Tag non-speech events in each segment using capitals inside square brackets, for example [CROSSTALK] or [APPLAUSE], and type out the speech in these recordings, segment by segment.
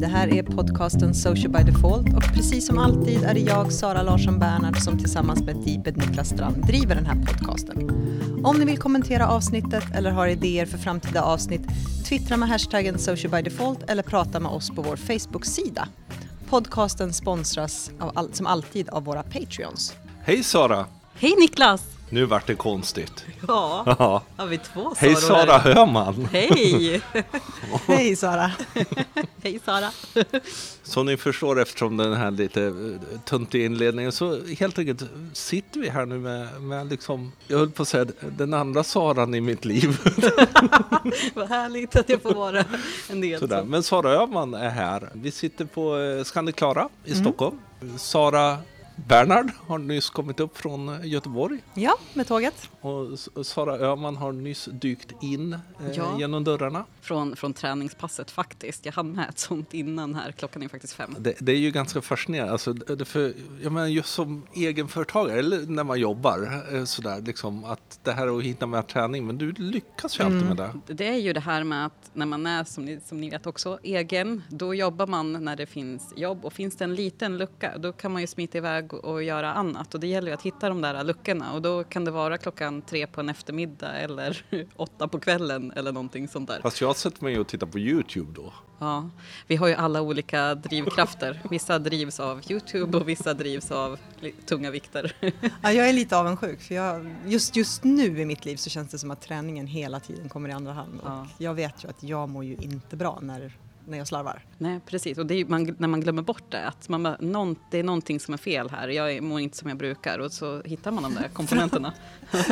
det här är podcasten Social by Default och precis som alltid är det jag, Sara Larsson Bernhard, som tillsammans med Deeped Niklas Strand driver den här podcasten. Om ni vill kommentera avsnittet eller har idéer för framtida avsnitt, twittra med hashtaggen Social by Default eller prata med oss på vår Facebook-sida. Podcasten sponsras av all, som alltid av våra Patreons. Hej Sara! Hej Niklas! Nu vart det konstigt. Ja, Ja. har vi två Saror [LAUGHS] Hej Sara här? Höman! Hej! Hej Sara! Hej Sara! Som ni förstår eftersom den här lite eh, töntiga inledningen så helt enkelt sitter vi här nu med, med liksom, jag höll på att säga den andra Saran i mitt liv. [LAUGHS] Vad härligt att jag får vara en del. Sådär. Så. Men Sara Öhman är här. Vi sitter på eh, Scandic Klara i Stockholm. Sara Bernhard har nyss kommit upp från Göteborg Ja, med tåget och Sara Öhman har nyss dykt in eh, Ja. genom dörrarna. Från, från träningspasset faktiskt. Jag hann med ett sånt innan här. Klockan är faktiskt fem. Det, det är ju ganska fascinerande. Alltså, det för, jag menar, just som egenföretagare, eller när man jobbar, eh, sådär, liksom, att det här är att hitta med träning, men du lyckas ju alltid med det. Det är ju det här med att när man är, som ni, som ni vet också, egen, då jobbar man när det finns jobb. Och finns det en liten lucka, då kan man ju smita iväg och, och göra annat. Och det gäller ju att hitta de där luckorna. Och då kan det vara klockan tre på en eftermiddag eller [LAUGHS] åtta på kvällen eller någonting sånt där. Fast jag sätter mig och tittar på YouTube då. Ja, vi har ju alla olika drivkrafter. Vissa drivs av Youtube och vissa drivs av tunga vikter. Ja, jag är lite avundsjuk för jag, just, just nu i mitt liv så känns det som att träningen hela tiden kommer i andra hand. Ja. Och jag vet ju att jag mår ju inte bra när, när jag slarvar. Nej, precis. Och det är man, när man glömmer bort det, att man, bara, någon, det är någonting som är fel här. Jag är- mår inte som jag brukar och så hittar man de där [LAUGHS] komponenterna.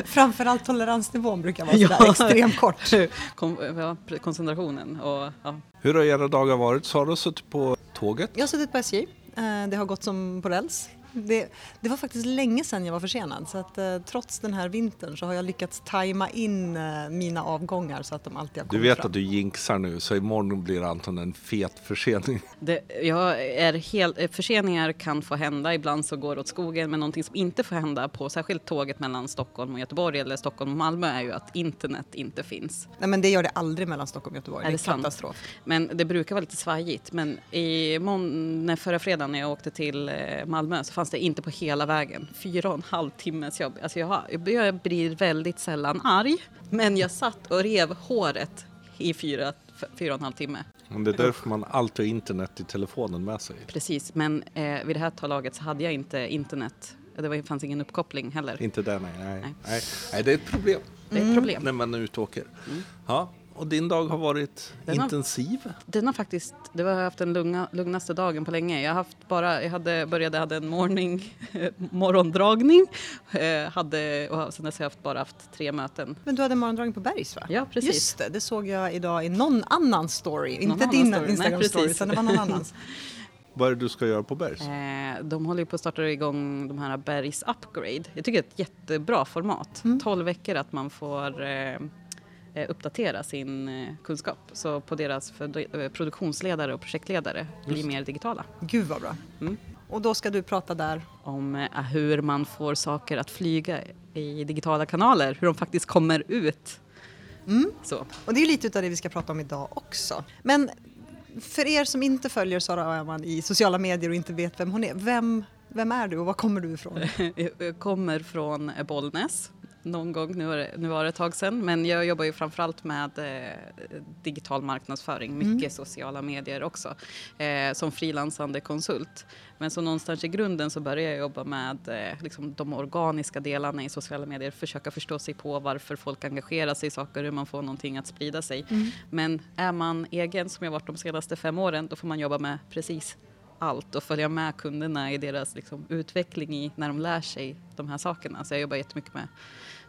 Framförallt toleransnivån brukar vara [LAUGHS] sådär Ja. extremt kort. [LAUGHS] Kom, ja, koncentrationen och ja. Hur har era dagar varit? Så har du suttit på tåget? Jag har suttit på SJ. Eh, Det har gått som på räls. Det, det var faktiskt länge sedan jag var försenad så att eh, trots den här vintern så har jag lyckats tajma in eh, mina avgångar så att de alltid har Du kommit vet fram. att du jinxar nu, så imorgon blir antagligen en fet försening. [LAUGHS] Det, jag är helt, eh, förseningar kan få hända, ibland så går det åt skogen, men någonting som inte får hända på särskilt tåget mellan Stockholm och Göteborg eller Stockholm och Malmö är ju att internet inte finns. Nej men det gör det aldrig mellan Stockholm och Göteborg. Är det är det sant? katastrof. Men det brukar vara lite svajigt. Men i mån- när förra fredagen när jag åkte till eh, Malmö så fanns det inte på hela vägen. Fyra och en halv timmes jobb. Alltså jag, jag blir väldigt sällan arg. Men jag satt och rev håret i fyra, fyra och en halv timme. Men det är därför man alltid har internet i telefonen med sig. Precis, men eh, vid det här laget så hade jag inte internet. Det var, fanns ingen uppkoppling heller. Inte där, nej. nej. Nej. nej. nej det är ett problem Det är ett problem. när man är ute och åker. Ja, och din dag har varit Den har- intensiv. Den har faktiskt, det var jag har haft den lugna, lugnaste dagen på länge. Jag har haft bara, jag hade, började, hade en morning, [LAUGHS] morgondragning. Eh, hade, och sen dess har jag haft, bara haft tre möten. Men du hade morgondragning på Bergs va? Ja, precis. Just det, det såg jag idag i någon annans story. inte annan din story. Nej, Instagram-story precis. utan det var någon annans. [LAUGHS] Vad är det du ska göra på Bergs? Eh, de håller ju på att starta igång de här Bergs Upgrade. Jag tycker det är ett jättebra format. Mm. 12 veckor att man får eh, uppdatera sin eh, kunskap. Så på deras eh, produktionsledare och projektledare blir mer digitala. Gud vad bra. Mm. Och då ska du prata där. Om eh, hur man får saker att flyga i digitala kanaler. Hur de faktiskt kommer ut. Mm. Så. Och det är lite av det vi ska prata om idag också. Men för er som inte följer Sara Öhman i sociala medier och inte vet vem hon är, vem, vem är du och var kommer du ifrån? [LAUGHS] Jag kommer från Bollnäs. Någon gång, nu var, det, nu var det ett tag sedan, men jag jobbar ju framförallt med eh, digital marknadsföring, mycket sociala medier också, eh, som frilansande konsult. Men så någonstans i grunden så började jag jobba med eh, liksom de organiska delarna i sociala medier, försöka förstå sig på varför folk engagerar sig i saker, hur man får någonting att sprida sig. Men är man egen, som jag varit de senaste fem åren, då får man jobba med precis allt och följa med kunderna i deras liksom, utveckling i när de lär sig de här sakerna. Så jag jobbar jättemycket med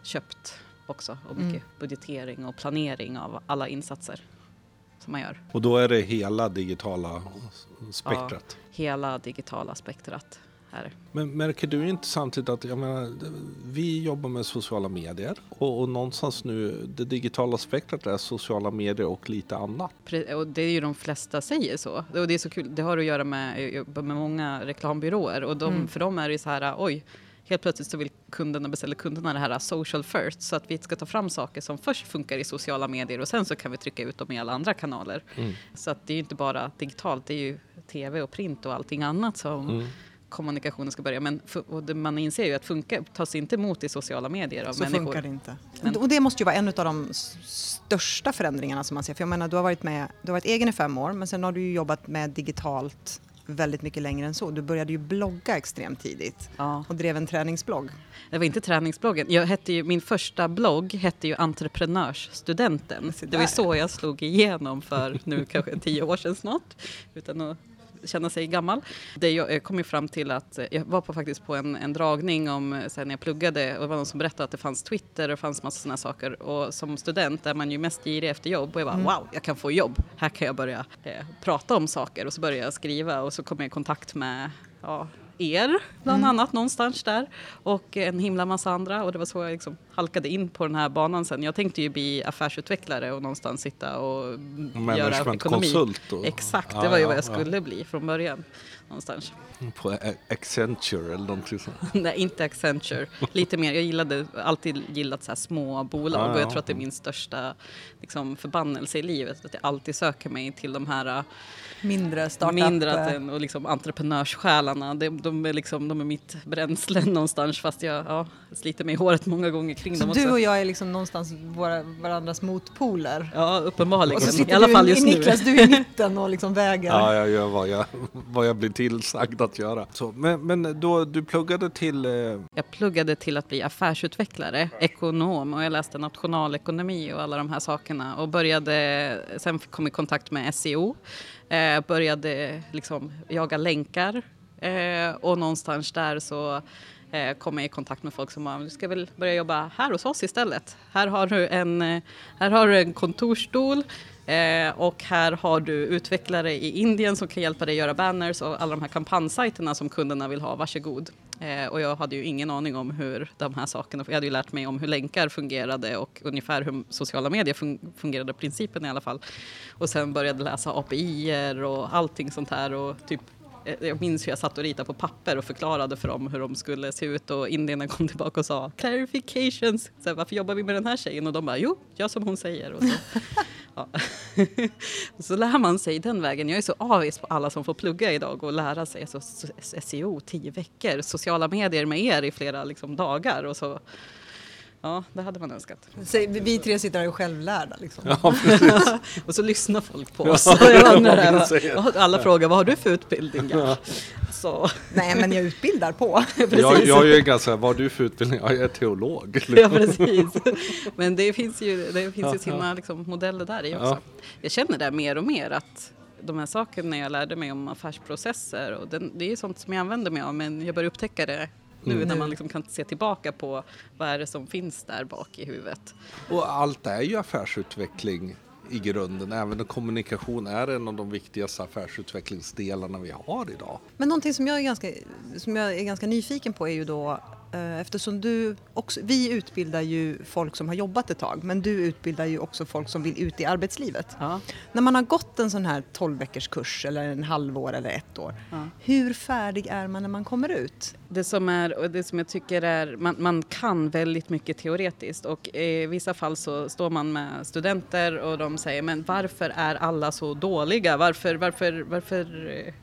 köpt också och mycket budgetering och planering av alla insatser som man gör. Och då är det hela digitala spektrat. Hela digitala spektrat här. Men märker du inte samtidigt att jag menar, vi jobbar med sociala medier och, och någonstans nu det digitala spektrat är sociala medier och lite annat. Och det är ju de flesta säger så. Och det är så kul, det har att göra med, med många reklambyråer och de, för dem är det så här, oj, helt plötsligt så vill kunderna beställer kunderna det här social first så att vi ska ta fram saker som först funkar i sociala medier och sen så kan vi trycka ut dem i alla andra kanaler. Mm. Så att det är ju inte bara digitalt, det är ju tv och print och allting annat som Mm. kommunikationen ska börja. Men fu- och det, man inser ju att funka, tas inte emot i sociala medier av Så människor. funkar det inte. Men- Och det måste ju vara en av de största förändringarna som man ser. För jag menar, du har varit med, du har varit egen i fem år, men sen har du ju jobbat med digitalt väldigt mycket längre än så. Du började ju blogga extremt tidigt Ja. och drev en träningsblogg. Det var inte träningsbloggen. Jag hette ju, min första blogg hette ju Entreprenörsstudenten. Det var ju så jag slog igenom för nu kanske tio år sedan snart. Utan att känna sig gammal. Det jag kom ju fram till att eh, jag var på, faktiskt på en, en dragning om eh, så här, när jag pluggade och det var någon som berättade att det fanns Twitter och det fanns massa sådana saker. Och som student är man ju mest girig efter jobb och jag bara wow, jag kan få jobb. Här kan jag börja eh, prata om saker och så började jag skriva och så kom jag i kontakt med ja, er bland annat någonstans där och en himla massa andra och det var så jag liksom halkade in på den här banan sen. Jag tänkte ju bli affärsutvecklare och någonstans sitta och mm, göra ekonomi. Och- Exakt, Ja, det var ju ja, vad jag ja. skulle bli från början. Någonstans. På Accenture eller någonting sånt. [LAUGHS] Nej, inte Accenture. Lite mer. Jag gillade alltid gillat så här små bolag Ja, och jag ja. tror att det är min största liksom, förbannelse i livet. Att jag alltid söker mig till de här äh, Mindre startup. mindre att eh, den, och liksom entreprenörssjälarna. De, de, är liksom, de är mitt bränsle [LAUGHS] någonstans fast jag ja, sliter mig i håret många gånger kring Så dem också. du och jag är liksom någonstans våra, varandras motpoler. Ja, uppenbarligen. Och så sitter I alla du, fall just Niklas, nu. du är i mitten och liksom [LAUGHS] väger. Ja, jag gör vad jag, vad jag blir tillsagd att göra. Så, men, men då, du pluggade till... Eh, Jag pluggade till att bli affärsutvecklare, ekonom och jag läste nationalekonomi och alla de här sakerna och började, sen kom i kontakt med SEO, eh, började liksom jaga länkar eh, och någonstans där så eh, kom jag i kontakt med folk som sa du ska väl börja jobba här hos oss istället. Här har du en, eh, här har du en kontorsstol Eh, och här har du utvecklare i Indien som kan hjälpa dig göra banners och alla de här kampanjsajterna som kunderna vill ha, varsågod. Eh, och jag hade ju ingen aning om hur de här sakerna, jag hade ju lärt mig om hur länkar fungerade och ungefär hur sociala medier fun- fungerade, principen i alla fall. Och sen började läsa API och allting sånt här och typ Eh, jag minns hur jag satt och ritade på papper och förklarade för dem hur de skulle se ut och indierna kom tillbaka och sa clarifications. Så här, varför jobbar vi med den här tjejen? Och de bara jo, gör som hon säger. Och så, [LAUGHS] ja. [LAUGHS] så lär man sig den vägen. Jag är så avis på alla som får plugga idag och lära sig alltså, SEO tio veckor, sociala medier med er i flera liksom, dagar. Och så, ja, det hade man önskat. Säg, vi- tre sitter här och är självlärda. Liksom. ja, [LAUGHS] och så lyssnar folk på oss. [LAUGHS] Ja, alla frågar vad har du för utbildning? Ja. Så, Nej, men jag utbildar på. [LAUGHS] jag, jag är ju ganska... Vad har du för utbildning? Ja, jag är teolog. Ja precis. Men det finns ju, det finns ju sina liksom, modeller där i också. Ja. Jag känner det mer och mer att de här sakerna jag lärde mig om affärsprocesser och den, det är sånt som jag använder mig av men jag börjar upptäcka det nu Mm. när man liksom kan se tillbaka på vad är det som finns där bak i huvudet. Och allt är ju affärsutveckling i grunden. Även kommunikation är en av de viktigaste affärsutvecklingsdelarna vi har idag. Men någonting som jag är ganska, som jag är ganska nyfiken på är ju då eftersom du också, vi utbildar ju folk som har jobbat ett tag men du utbildar ju också folk som vill ut i arbetslivet. Ja. När man har gått en sån här 12 veckors kurs eller en halvår eller ett år, Ja. hur färdig är man när man kommer ut? Det som, är, och det som jag tycker är, man, man kan väldigt mycket teoretiskt och i vissa fall så står man med studenter och de säger men varför är alla så dåliga? Varför, varför, varför, eh,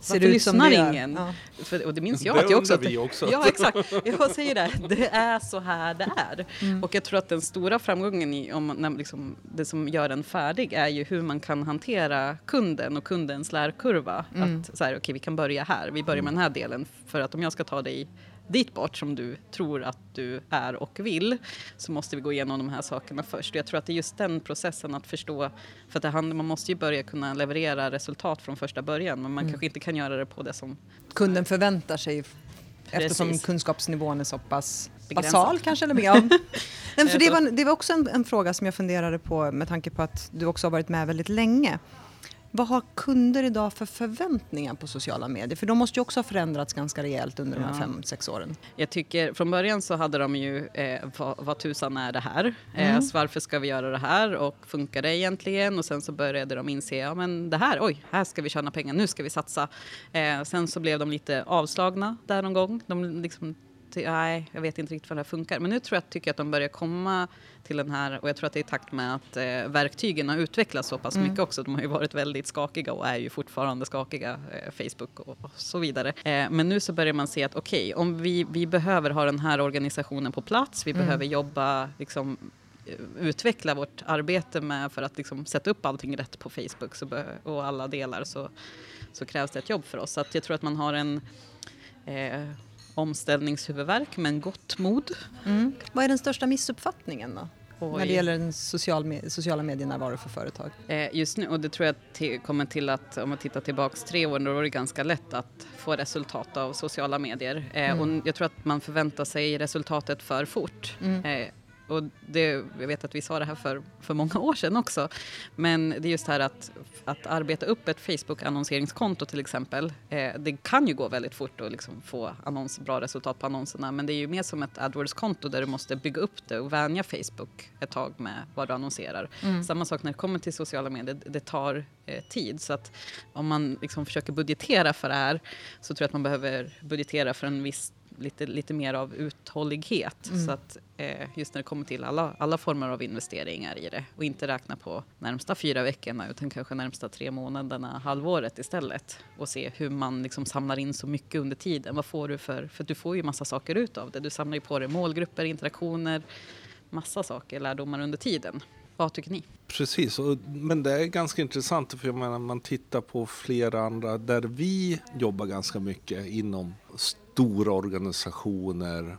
Ser ut som lyssnar det gör? ingen? Ja. För, och det minns jag Det att jag också... vi också. Ja exakt, jag säger det, det är så här det är. Och jag tror att den stora framgången i, om, när, liksom, det som gör en färdig är ju hur man kan hantera kunden och kundens lärkurva. Att så här, okej vi kan börja här, vi börjar med den här delen för att om jag ska ta dig dit bort som du tror att du är och vill så måste vi gå igenom de här sakerna först. Och jag tror att det är just den processen att förstå, för att det handlar, man måste ju börja kunna leverera resultat från första början men man kanske inte kan göra det på det som Kunden förväntar sig eftersom Precis. kunskapsnivån är så pass Begränsad. basal kanske eller ja. [LAUGHS] Men för det, var, det var också en, en fråga som jag funderade på med tanke på att du också har varit med väldigt länge. Vad har kunder idag för förväntningar på sociala medier? För de måste ju också ha förändrats ganska rejält under de här Ja. fem, sex åren. Jag tycker från början så hade de ju eh, vad, vad tusan är det här? Eh, så varför ska vi göra det här och funkar det egentligen? Och sen så började de inse, ja men det här, oj, här ska vi tjäna pengar, nu ska vi satsa. Eh, sen så blev de lite avslagna där någon gång. De liksom nej, jag vet inte riktigt vad det här funkar. Men nu tror jag, tycker jag att de börjar komma till den här, och jag tror att det är i takt med att eh, verktygen har utvecklats så pass mm. mycket också. De har ju varit väldigt skakiga och är ju fortfarande skakiga, eh, Facebook och, och, så vidare. Eh, men nu så börjar man se att okej, okay, om vi, vi behöver ha den här organisationen på plats, vi mm. behöver jobba liksom, eh, utveckla vårt arbete med för att liksom sätta upp allting rätt på Facebook så, och alla delar så, så krävs det ett jobb för oss. Så jag tror att man har en eh, omställningshuvudvärk men gott mod. Mm. Vad är den största missuppfattningen då? Oj. När det gäller den social sociala medienärvaro för företag? Eh, just nu, och det tror jag till, kommer till att om man tittar tillbaks tre år, då var det ganska lätt att få resultat av sociala medier. Eh, mm. Och jag tror att man förväntar sig resultatet för fort. Mm. Eh, och det, jag vet att vi sa det här för, för många år sedan också. Men det är just det här att, att arbeta upp ett Facebook-annonseringskonto till exempel. Eh, det kan ju gå väldigt fort att liksom få annons, bra resultat på annonserna. Men det är ju mer som ett AdWords-konto där du måste bygga upp det och vänja Facebook ett tag med vad du annonserar. Mm. Samma sak när det kommer till sociala medier, det tar eh, tid. Så att om man liksom försöker budgetera för det här så tror jag att man behöver budgetera för en viss lite, lite mer av uthållighet. Mm. Så att eh, just när det kommer till alla, alla former av investeringar i det och inte räkna på närmsta fyra veckorna utan kanske närmsta tre månaderna, halvåret istället och se hur man liksom samlar in så mycket under tiden. Vad får du för, för du får ju massa saker ut av det. Du samlar ju på dig målgrupper, interaktioner, massa saker, lärdomar under tiden. Vad tycker ni? Precis, och, men det är ganska intressant för jag menar, man tittar på flera andra där vi jobbar ganska mycket inom stora organisationer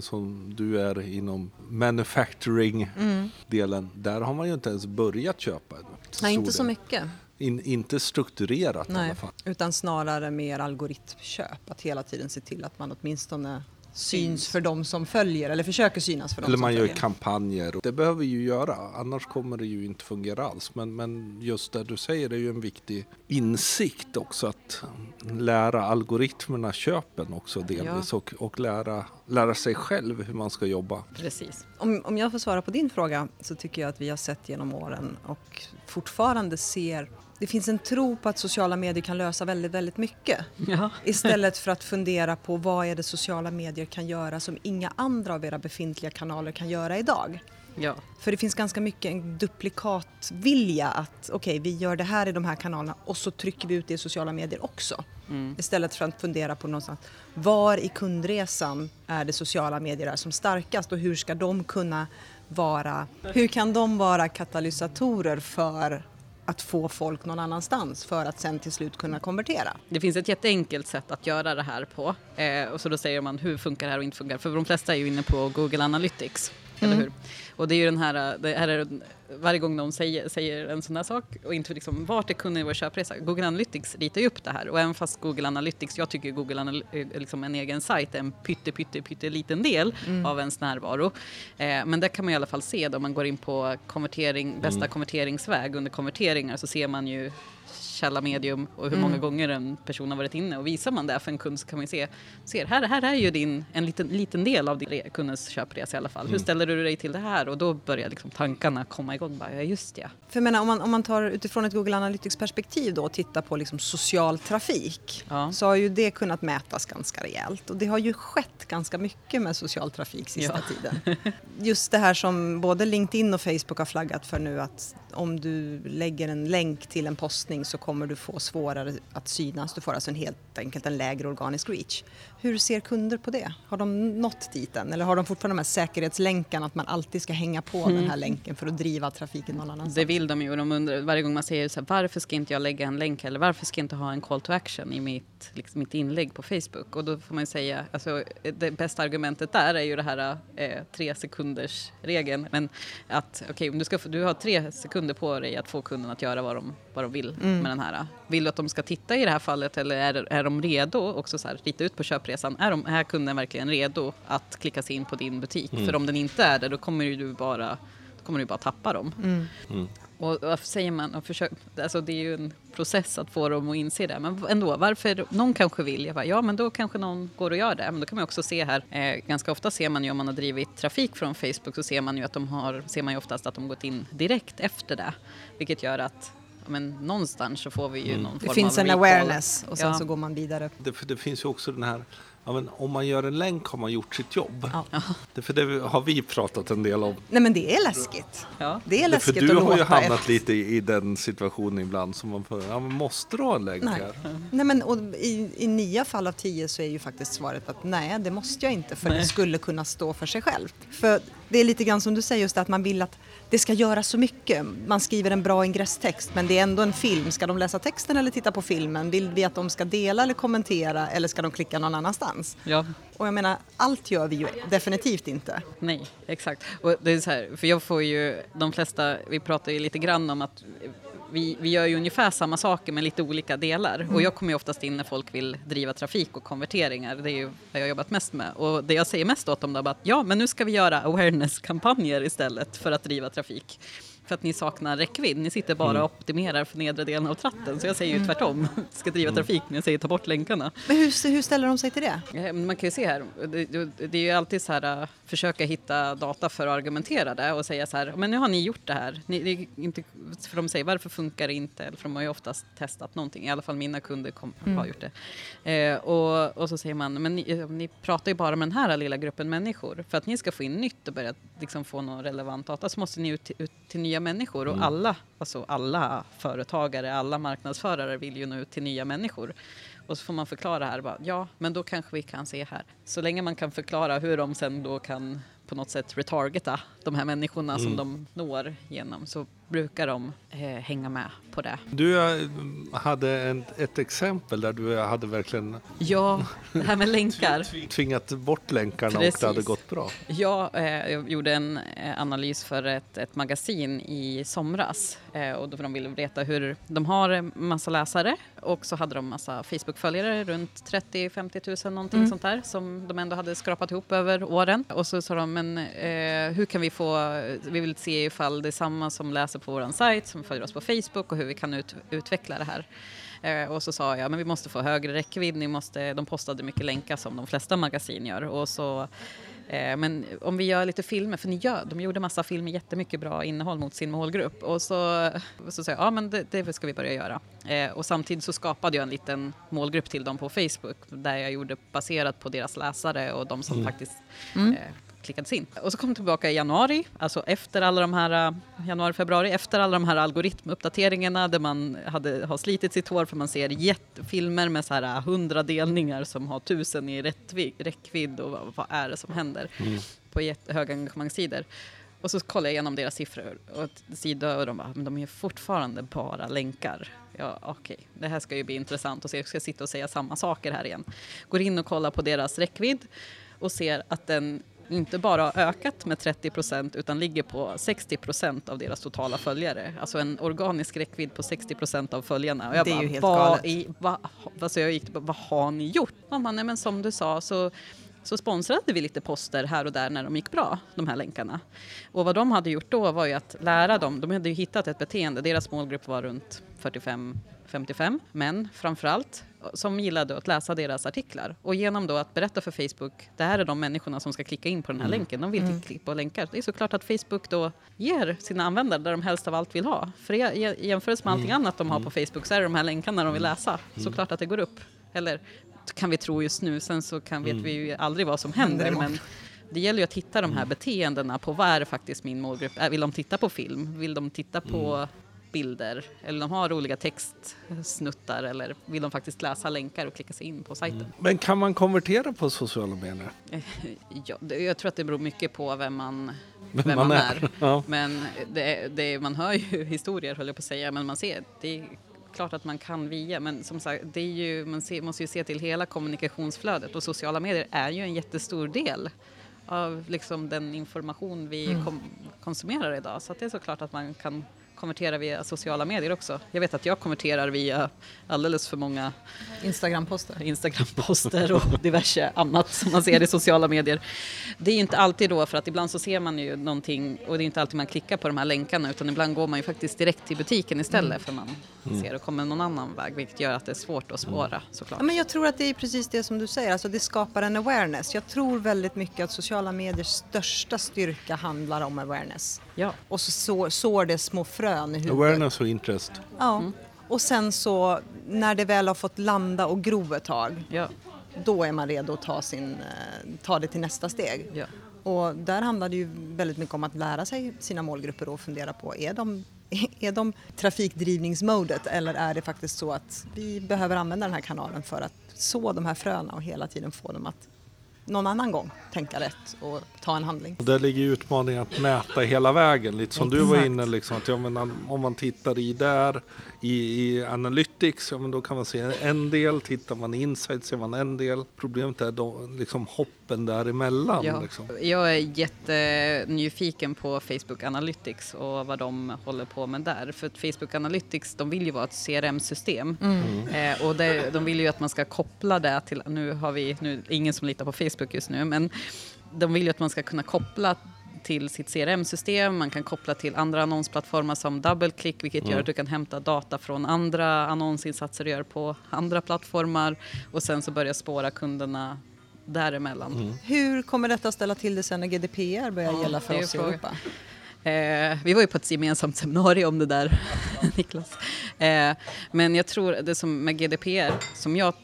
som du är inom manufacturing-delen. Mm. Där har man ju inte ens börjat köpa. Nej, inte så mycket. In, inte strukturerat Nej, i alla fall. Utan snarare mer algoritmköp. Att hela tiden se till att man åtminstone syns för de som följer eller försöker synas för de eller som följer. Eller man gör kampanjer. Det behöver vi ju göra, annars kommer det ju inte fungera alls. Men, men just det du säger är ju en viktig insikt också att lära algoritmerna köpen också delvis ja. och, och lära, lära sig själv hur man ska jobba. Precis. Om, om jag får svara på din fråga så tycker jag att vi har sett genom åren och fortfarande ser det finns en tro på att sociala medier kan lösa väldigt, väldigt mycket. Ja. Istället för att fundera på vad är det sociala medier kan göra som inga andra av era befintliga kanaler kan göra idag. Ja. För det finns ganska mycket en duplikatvilja att okej, okay, vi gör det här i de här kanalerna och så trycker vi ut det i sociala medier också. Mm. Istället för att fundera på någonstans var i kundresan är det sociala medier är som starkast och hur ska de kunna vara, hur kan de vara katalysatorer för att få folk någon annanstans för att sen till slut kunna konvertera. Det finns ett jätteenkelt sätt att göra det här på. Eh, och så då säger man hur funkar det här och inte funkar. För de flesta är ju inne på Google Analytics. Mm. Eller hur? Och det är ju den här, det här är, varje gång någon säger, säger en sån här sak och inte liksom vart är kunden i vår köpresa? Google Analytics ritar ju upp det här och även fast Google Analytics, jag tycker Google Analytics, eh, liksom en egen sajt är en pytte, pytte, pytte liten del mm. av ens närvaro. Eh, men där kan man i alla fall se då man går in på konvertering, bästa mm. konverteringsväg under konverteringar så ser man ju källa medium och hur mm. många gånger en person har varit inne. Och visar man det för en kund så kan man se, ser, här, här är ju din, en liten, liten del av din kundens köpresa i alla fall. Mm. Hur ställer du dig till det här? Och då börjar liksom tankarna komma igång. Bara, ja, just det. För jag menar, om man, om man tar utifrån ett Google Analytics perspektiv då och tittar på liksom social trafik ja. så har ju det kunnat mätas ganska rejält. Och det har ju skett ganska mycket med social trafik sista ja. tiden. Just det här som både LinkedIn och Facebook har flaggat för nu att om du lägger en länk till en postning så kommer du få svårare att synas. Du får alltså en helt enkelt en lägre organisk reach. Hur ser kunder på det? Har de nått dit än? Eller har de fortfarande de här säkerhetslänkarna att man alltid ska hänga på mm. den här länken för att driva trafiken någon annanstans? Det vill de ju de undrar varje gång man säger så här, varför ska inte jag lägga en länk eller varför ska jag inte ha en call to action i mitt, liksom, mitt inlägg på Facebook? Och då får man säga, alltså det bästa argumentet där är ju det här eh, tre sekunders regeln. Men att okej, okay, du, du har tre sekunder på dig att få kunden att göra vad de, vad de vill mm. Den här. Vill du att de ska titta i det här fallet eller är, är de redo också så här, rita ut på köpresan? Är, de, är kunden verkligen redo att klicka sig in på din butik? Mm. För om den inte är det, då kommer du bara, då kommer du bara tappa dem. Mm. mm. Och varför säger man, och försök, alltså det är ju en process att få dem att inse det, men ändå, varför, någon kanske vill, jag bara, ja men då kanske någon går och gör det, men då kan man också se här, eh, ganska ofta ser man ju om man har drivit trafik från Facebook så ser man ju att de har, ser man ju oftast att de gått in direkt efter det, vilket gör att men någonstans så får vi ju mm. någon form Det finns av en awareness och sen ja. så går man vidare. Det, det finns ju också den här Ja, men om man gör en länk har man gjort sitt jobb. Ja. Det, för det har vi pratat en del om. Nej men det är läskigt. Ja. Det är Det, för läskigt du att har ju hamnat ett- lite i, i den situationen ibland. Som man får, ja, måste du ha en länk Nej. här? Nej men och i, i nio fall av tio så är ju faktiskt svaret att nej det måste jag inte för det Nej. skulle kunna stå för sig självt. För det är lite grann som du säger just att man vill att det ska göra så mycket. Man skriver en bra ingresstext men det är ändå en film. Ska de läsa texten eller titta på filmen? Vill vi att de ska dela eller kommentera eller ska de klicka någon annanstans? Ja, Och jag menar allt gör vi ju definitivt inte. nej, exakt. Och det är så här, för jag får ju, de flesta, vi pratar ju lite grann om att vi, vi gör ju ungefär samma saker med lite olika delar. Och jag kommer ju oftast in när folk vill driva trafik och konverteringar. Det är ju vad jag har jobbat mest med. Och det jag säger mest åt dem då är att ja, men nu ska vi göra awareness-kampanjer istället för att driva trafik. För att ni saknar räckvidd. Ni sitter bara och optimerar för nedre delen av tratten. Så jag säger ju tvärtom. [LAUGHS] Ska driva trafik, men jag säger ta bort länkarna. Men hur, hur ställer de sig till det? Eh, Man kan ju se här, det, det är ju alltid så här, äh, försöka hitta data för att argumentera det och säga så här, men nu har ni gjort det här. Ni, det inte, för de säger varför funkar det inte? Eller för de har ju oftast testat någonting, i alla fall mina kunder kom, har gjort det. Eh, och, och så säger man, men ni, eh, ni pratar ju bara med den här lilla gruppen människor. För att ni ska få in nytt och börja liksom, få någon relevant data så måste ni ut, ut till nya människor. Och alla, alltså alla företagare, alla marknadsförare vill ju nå ut till nya människor. Och så får man förklara här, bara, ja men då kanske vi kan se här. Så länge man kan förklara hur de sen då kan på något sätt retargeta de här människorna som de når genom så brukar de eh, hänga med på det. Du eh, hade en, ett exempel där du hade verkligen Ja, det här med länkar. [LAUGHS] tvingat bort länkarna och Precis. det hade gått bra. Jag, eh, jag gjorde en eh, analys för ett, ett magasin i somras eh, och då de ville veta hur de har massa läsare och så hade de massa Facebook-följare, runt 30-50 000 någonting sånt där som de ändå hade skrapat ihop över åren. Och så sa de, men eh, hur kan vi få, vi vill se ifall det är samma som läser på vår sajt, som följer oss på Facebook och hur vi kan ut, utveckla det här. Eh, och så sa jag, men vi måste få högre räckvidd, ni måste, de postade mycket länkar som de flesta magasin gör. Och så, eh, men om vi gör lite filmer, för ni gör, de gjorde massa filmer, jättemycket bra innehåll mot sin målgrupp. Och så, så sa jag, ja men det, det ska vi börja göra. Eh, och samtidigt så skapade jag en liten målgrupp till dem på Facebook, där jag gjorde baserat på deras läsare och de som faktiskt eh, klickades in. Och så kom tillbaka i januari, alltså efter alla de här, uh, januari, februari, efter alla de här algoritmuppdateringarna där man hade, har slitit sitt hår för man ser jättefilmer med så här uh, hundra delningar som har tusen i rättvi- räckvidd och vad, vad är det som händer på jättehöga engagemangssidor. Och så kollade jag igenom deras siffror och sida och de bara, men de är fortfarande bara länkar. Ja, okej, det här ska ju bli intressant och se, jag ska sitta och säga samma saker här igen. Går in och kollar på deras räckvidd och ser att den inte bara ökat med 30 procent utan ligger på 60 procent av deras totala följare. Alltså en organisk räckvidd på 60 procent av följarna. Och jag Det är bara, ju helt vad galet. I, vad, alltså jag gick, vad har ni gjort? Bara, nej men som du sa så så sponsrade vi lite poster här och där när de gick bra, de här länkarna. Och vad de hade gjort då var ju att lära dem, de hade ju hittat ett beteende, deras målgrupp var runt 45-55 män framförallt, som gillade att läsa deras artiklar. Och genom då att berätta för Facebook, det här är de människorna som ska klicka in på den här länken, de vill klicka på länkar. Det är såklart att Facebook då ger sina användare det de helst av allt vill ha. För i i jämförelse med allting annat de har på Facebook så är det de här länkarna de vill läsa. Såklart att det går upp. Eller kan vi tro just nu, sen så kan, vet vi ju aldrig vad som händer. Men det gäller ju att hitta de här beteendena på vad är det faktiskt min målgrupp är. Vill de titta på film? Vill de titta på bilder? Eller de har roliga textsnuttar? Eller vill de faktiskt läsa länkar och klicka sig in på sajten? Men kan man konvertera på sociala medier? Ja, det, jag tror att det beror mycket på vem man, Vem vem man man, är. är. [LAUGHS] Ja. Men det, det, man hör ju [LAUGHS] historier, höll jag på att säga, men man ser, det är klart att man kan via, men som sagt, det är ju, man ser, måste ju se till hela kommunikationsflödet och sociala medier är ju en jättestor del av liksom den information vi kom, konsumerar idag. Så att det är såklart att man kan konvertera via sociala medier också. Jag vet att jag konverterar via alldeles för många Instagram-poster. Instagram-poster och [LAUGHS] diverse annat som man ser i sociala medier. Det är inte alltid då, för att ibland så ser man ju någonting och det är inte alltid man klickar på de här länkarna utan ibland går man ju faktiskt direkt till butiken istället för man ser och kommer någon annan väg vilket gör att det är svårt att spåra såklart. Ja, men jag tror att det är precis det som du säger, alltså det skapar en awareness. Jag tror väldigt mycket att sociala mediers största styrka handlar om awareness. Ja. Och så sår, sår det små frön i huvudet. Awareness och interest. Ja. Och sen så när det väl har fått landa och gro ett tag, Ja. då är man redo att ta, sin, eh, ta det till nästa steg. Ja. Och där handlar det ju väldigt mycket om att lära sig sina målgrupper och fundera på, är de, [LAUGHS] är de trafikdrivningsmodet eller är det faktiskt så att vi behöver använda den här kanalen för att så de här fröna och hela tiden få dem att någon annan gång tänka rätt och ta en handling. Där ligger utmaningen att mäta hela vägen, lite som du var inne liksom, att ja, men om man tittar i där i, i Analytics, ja, men då kan man se en del, tittar man i Insight ser man en del. Problemet är då liksom hoppen däremellan. Ja. Liksom. Jag är jättenyfiken på Facebook Analytics och vad de håller på med där. För att Facebook Analytics, de vill ju vara ett CRM-system. Eh, och det, de vill ju att man ska koppla det till, nu har vi, nu ingen som litar på Facebook just nu, men de vill ju att man ska kunna koppla till sitt CRM-system, man kan koppla till andra annonsplattformar som DoubleClick vilket gör att du kan hämta data från andra annonsinsatser du gör på andra plattformar och sen så börja spåra kunderna däremellan. Hur kommer detta ställa till det sen när GDPR börjar Ja, gälla för oss i. Europa? Eh, vi var ju på ett gemensamt seminarium om det där, [LAUGHS] Niklas. Eh, men jag tror det som med GDPR, som jag,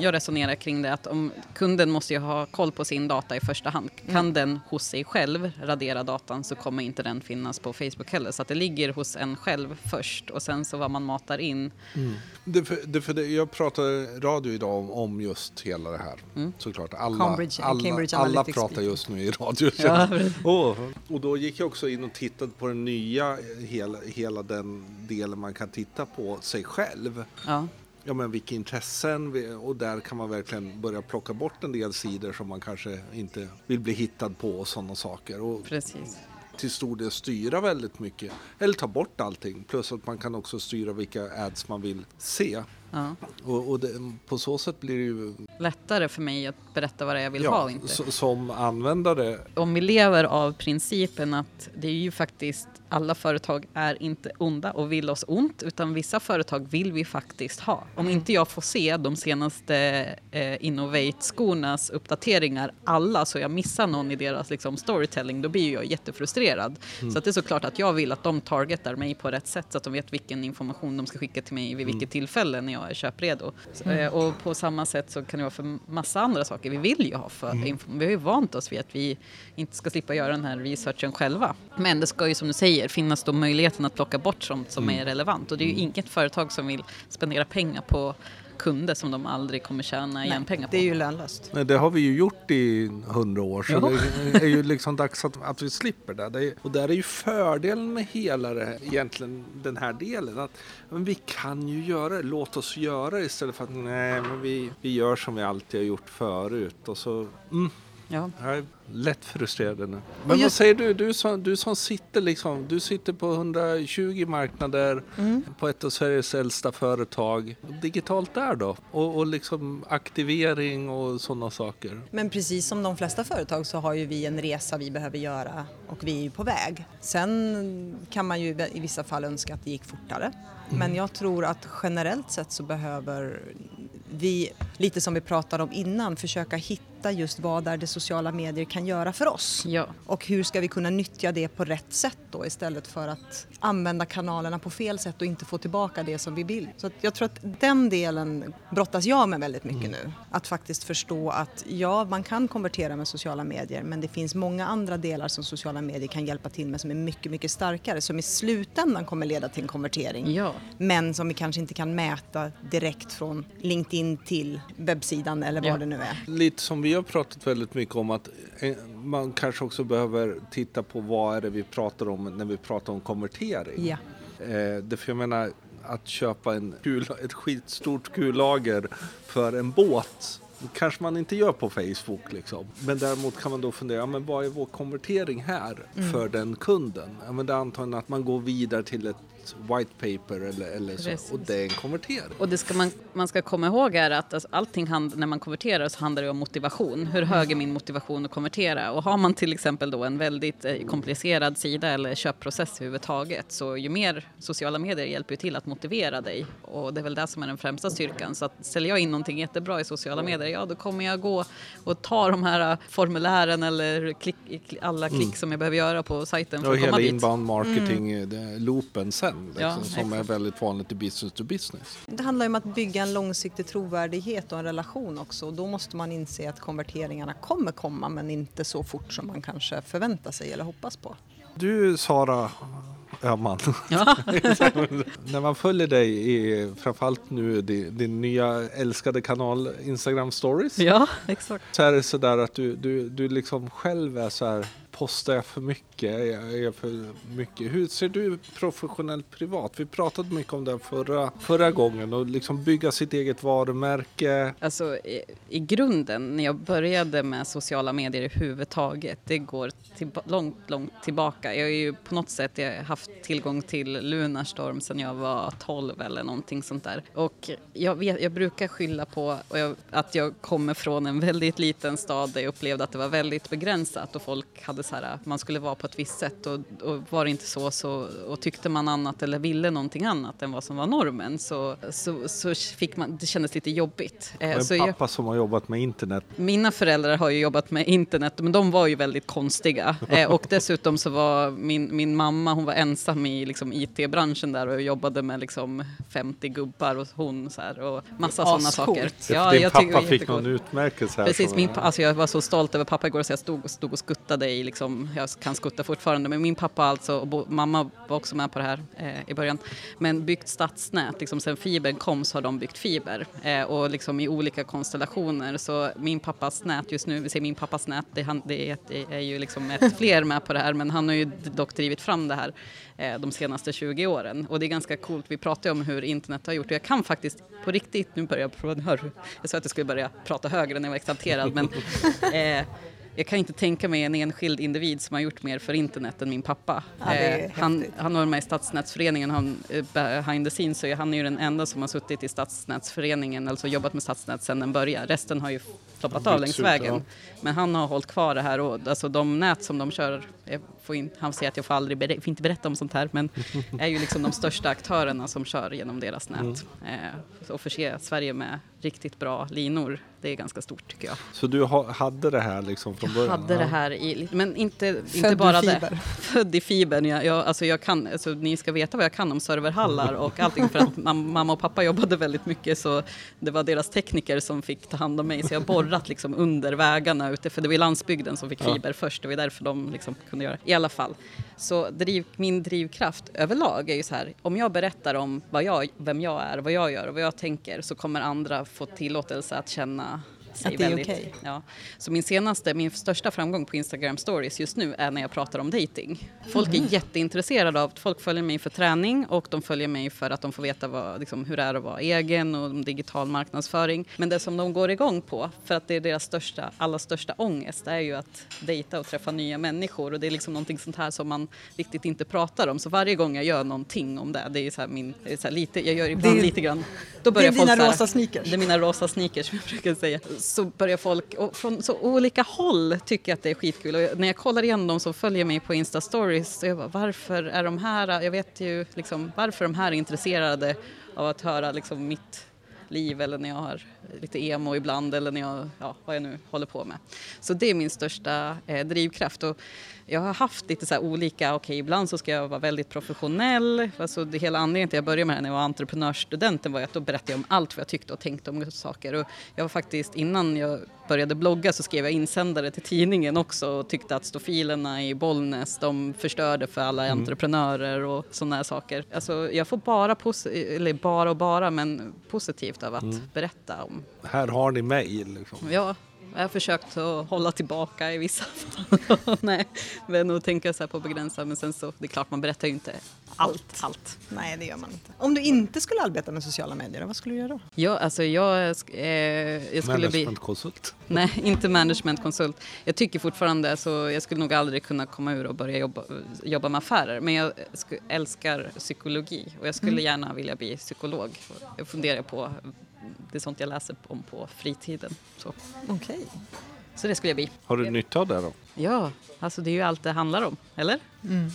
jag resonerar kring det, att om kunden måste ju ha koll på sin data i första hand. Kan den hos sig själv radera datan så kommer inte den finnas på Facebook heller. Så att det ligger hos en själv först och sen så vad man matar in. Det, för, det, för det, jag pratade radio idag om, om just hela det här. Såklart. Alla, Cambridge- alla, Cambridge alla Analytics pratar just nu i radio. [LAUGHS] Ja, [LAUGHS] Åh, och då gick jag också in och tittade på den nya, hela, hela den delen man kan titta på sig själv. Ja, Ja men vilka intressen och där kan man verkligen börja plocka bort en del sidor som man kanske inte vill bli hittad på och sådana saker. Och precis. till stor del styra väldigt mycket. Eller ta bort allting. Plus att man kan också styra vilka ads man vill se. Ja. Och, och det, på så sätt blir det ju Lättare för mig att berätta vad det är jag vill ha och inte. som användare. om vi lever av principen att det är ju faktiskt alla företag är inte onda och vill oss ont utan vissa företag vill vi faktiskt ha. Om inte jag får se de senaste eh, Innovate-skornas uppdateringar alla så jag missar någon i deras liksom, storytelling då blir jag jättefrustrerad. Så att det är såklart att jag vill att de targetar mig på rätt sätt så att de vet vilken information de ska skicka till mig vid vilket tillfälle när jag är köpredo. Så, eh, och på samma sätt så kan det vara för massa andra saker. Vi vill ju ha för info- Vi har ju vant oss vid att vi inte ska slippa göra den här researchen själva. Men det ska ju som du säger finnas då möjligheten att plocka bort sånt som är relevant. Och det är ju inget företag som vill spendera pengar på kunder som de aldrig kommer tjäna igen pengar på. Det är ju lönlöst. Nej, det har vi ju gjort i hundra år så Ja. det är ju liksom dags att, att vi slipper det. det är, och där är ju fördelen med hela det, egentligen den här delen. Att men vi kan ju göra det, låt oss göra det istället för att nej men vi, vi gör som vi alltid har gjort förut. Och så, mm, Ja. jag är lätt frustrerad nu. Men Och vad just- säger du, du som, du som sitter liksom, du sitter på 120 marknader på ett av Sveriges äldsta företag. Digitalt där då? Och, och liksom aktivering och sådana saker. Men precis som de flesta företag så har ju vi en resa vi behöver göra och vi är ju på väg. Sen kan man ju i vissa fall önska att det gick fortare. Men jag tror att generellt sett så behöver vi, lite som vi pratade om innan, försöka hitta just vad är det sociala medier kan göra för oss. Ja. Och hur ska vi kunna nyttja det på rätt sätt då istället för att använda kanalerna på fel sätt och inte få tillbaka det som vi vill. Så att jag tror att den delen brottas jag med väldigt mycket nu. Att faktiskt förstå att ja, man kan konvertera med sociala medier men det finns många andra delar som sociala medier kan hjälpa till med som är mycket, mycket starkare som i slutändan kommer leda till en konvertering. Ja. Men som vi kanske inte kan mäta direkt från LinkedIn till webbsidan eller vad Ja. det nu är. Lite som vi har pratat väldigt mycket om att eh, man kanske också behöver titta på vad är det vi pratar om när vi pratar om konvertering. Ja. Eh, det för jag menar att köpa en kul, ett skitstort kullager för en båt kanske man inte gör på Facebook liksom. Men däremot kan man då fundera, ja, men vad är vår konvertering här för den kunden? Ja, men det är antagligen att man går vidare till ett white paper eller, eller så Precis. och det är en konvertering. Och det ska man, man ska komma ihåg är att alltså, allting hand, när man konverterar så handlar det om motivation. Hur hög är min motivation att konvertera? Och har man till exempel då en väldigt eh, komplicerad sida eller köpprocess överhuvudtaget så ju mer sociala medier hjälper ju till att motivera dig. Och det är väl det som är den främsta styrkan. Så att ställer jag in någonting jättebra i sociala medier, ja då kommer jag gå och ta de här eh, formulären eller klick, alla klick som jag behöver göra på sajten för Och att komma hela dit. inbound marketing-loopen sen. liksom, Ja, som exakt. är väldigt vanligt i business to business. Det handlar ju om att bygga en långsiktig trovärdighet och en relation också och då måste man inse att konverteringarna kommer komma men inte så fort som man kanske förväntar sig eller hoppas på. Du Sara Öhman, Ja. [LAUGHS] när man följer dig i framförallt nu din, din nya älskade kanal Instagram stories ja, exakt. så är det sådär att du, du, du liksom själv är så här postar jag för mycket? Är jag, är för mycket? Hur ser du professionellt privat? Vi pratade mycket om det förra, förra gången och liksom bygga sitt eget varumärke. Alltså i, i grunden, när jag började med sociala medier överhuvudtaget, det går till, långt, långt tillbaka. Jag har ju på något sätt jag haft tillgång till Lunarstorm sedan jag var 12 eller någonting sånt där. Och jag, vet, jag brukar skylla på och jag, att jag kommer från en väldigt liten stad där jag upplevde att det var väldigt begränsat och folk hade så här, man skulle vara på ett visst sätt och, och var det inte så, så och tyckte man annat eller ville någonting annat än vad som var normen så, så, så fick man, det kändes lite jobbigt. Eh, En så jag- pappa som har jobbat med internet. mina föräldrar har ju jobbat med internet, men de var ju väldigt konstiga. [LAUGHS] Eh, och dessutom så var min, min mamma, hon var ensam i liksom, IT-branschen där och jobbade med liksom 50 gubbar och hon så här, och massa sådana saker. Din jag tycker det pappa fick någon utmärkelse här. Precis, min, alltså jag var så stolt över pappa igår så jag stod, stod och skuttade i, liksom, jag kan skutta fortfarande, men min pappa alltså, och bo, mamma var också med på det här eh, i början, men byggt stadsnät, liksom sen fibern kom så har de byggt fiber eh, och liksom i olika konstellationer så min pappas nät just nu, vi säger min pappas nät, det, är han, det, är, det är ju liksom ett [LAUGHS] fler med på det här men han har ju dock drivit fram det här eh, de senaste 20 åren och det är ganska coolt, vi pratar ju om hur internet har gjort och jag kan faktiskt på riktigt, nu börjar jag hör, jag sa att jag skulle börja prata högre när jag var exalterad men [LAUGHS] eh, jag kan inte tänka mig en enskild individ som har gjort mer för internet än min pappa. Ja, Eh, han, han var med i Stadsnätsföreningen, han, eh, behind the scenes, så är han är ju den enda som har suttit i Stadsnätsföreningen, alltså jobbat med stadsnät sedan den började. Resten har ju floppat av längs ut, vägen. ja. Men han har hållit kvar det här och alltså de nät som de kör, jag får in, han säger att jag får aldrig ber, får inte berätta om sånt här, men [LAUGHS] är ju liksom de största aktörerna som kör genom deras nät. Mm. Eh, och förse Sverige med riktigt bra linor, det är ganska stort tycker jag. Så du ha, hade det här liksom från Jag början? hade Ja. det här i, men inte, inte bara det. fiber. [LAUGHS] Född i fibern. Jag, jag, alltså jag kan, alltså ni ska veta vad jag kan om serverhallar och allting för att mam, mamma och pappa jobbade väldigt mycket så det var deras tekniker som fick ta hand om mig så jag har borrat liksom under vägarna ute för det var landsbygden som fick Ja. fiber först. Det var därför de liksom kunde göra. I alla fall. Så driv, min drivkraft överlag är ju så här, om jag berättar om vad jag, vem jag är, vad jag gör och vad jag tänker så kommer andra få tillåtelse att känna sig Att det är väldigt... okej. Ja. Så min senaste, min största framgång på Instagram stories just nu är när jag pratar om dating. Folk Mm. är jätteintresserade av, folk följer mig för träning och de följer mig för att de får veta vad, liksom, hur det är att vara egen och digital marknadsföring. Men det som de går igång på, för att det är deras största, allra största ångest, är ju att dejta och träffa nya människor och det är liksom någonting sånt här som man riktigt inte pratar om. Så varje gång jag gör någonting om det, det är så min, det är så lite, jag gör ibland Det är- lite grann, då Det börjar är folk dina här, rosa sneakers. det är mina rosa sneakers [LAUGHS] som jag brukar säga. Så börjar folk, och från så olika håll tycka att det är skitkul. Och när jag kollar igen de som följer mig på Insta stories, så jag bara, varför är de här, jag vet ju liksom, varför de här är intresserade av att höra liksom mitt liv eller när jag har lite emo ibland eller när jag, ja, vad jag nu håller på med. Så det är min största eh, drivkraft. Och jag har haft lite så olika, okej ibland så ska jag vara väldigt professionell. Alltså det hela anledningen till att jag började med det när jag var entreprenörsstudenten var att då berättade jag om allt vad jag tyckte och tänkte om saker. Och jag var faktiskt, innan jag började blogga så skrev jag insändare till tidningen också och tyckte att stofilerna i Bollnäs de förstörde för alla entreprenörer och sådana här saker. Alltså jag får bara, eller bara och bara, men positivt av att berätta om. Här har ni mig. Liksom. Ja, jag har försökt att hålla tillbaka i vissa fall. [LAUGHS] Nej, men att tänka så här på begränsa. Men sen så, det är klart man berättar ju inte allt. allt. Nej, det gör man inte. Om du inte skulle arbeta med sociala medier, vad skulle du göra då? Ja, alltså jag, eh, jag skulle bli... Managementkonsult. Nej, inte managementkonsult. Jag tycker fortfarande, alltså, jag skulle nog aldrig kunna komma ur och börja jobba, jobba med affärer. Men jag sk- älskar psykologi och jag skulle gärna vilja bli psykolog. Jag funderar på, det är sånt jag läser om på fritiden. Så, Okej. så det skulle jag bli. Har du nytta av det då? Ja, alltså det är ju allt det handlar om, eller? Mm.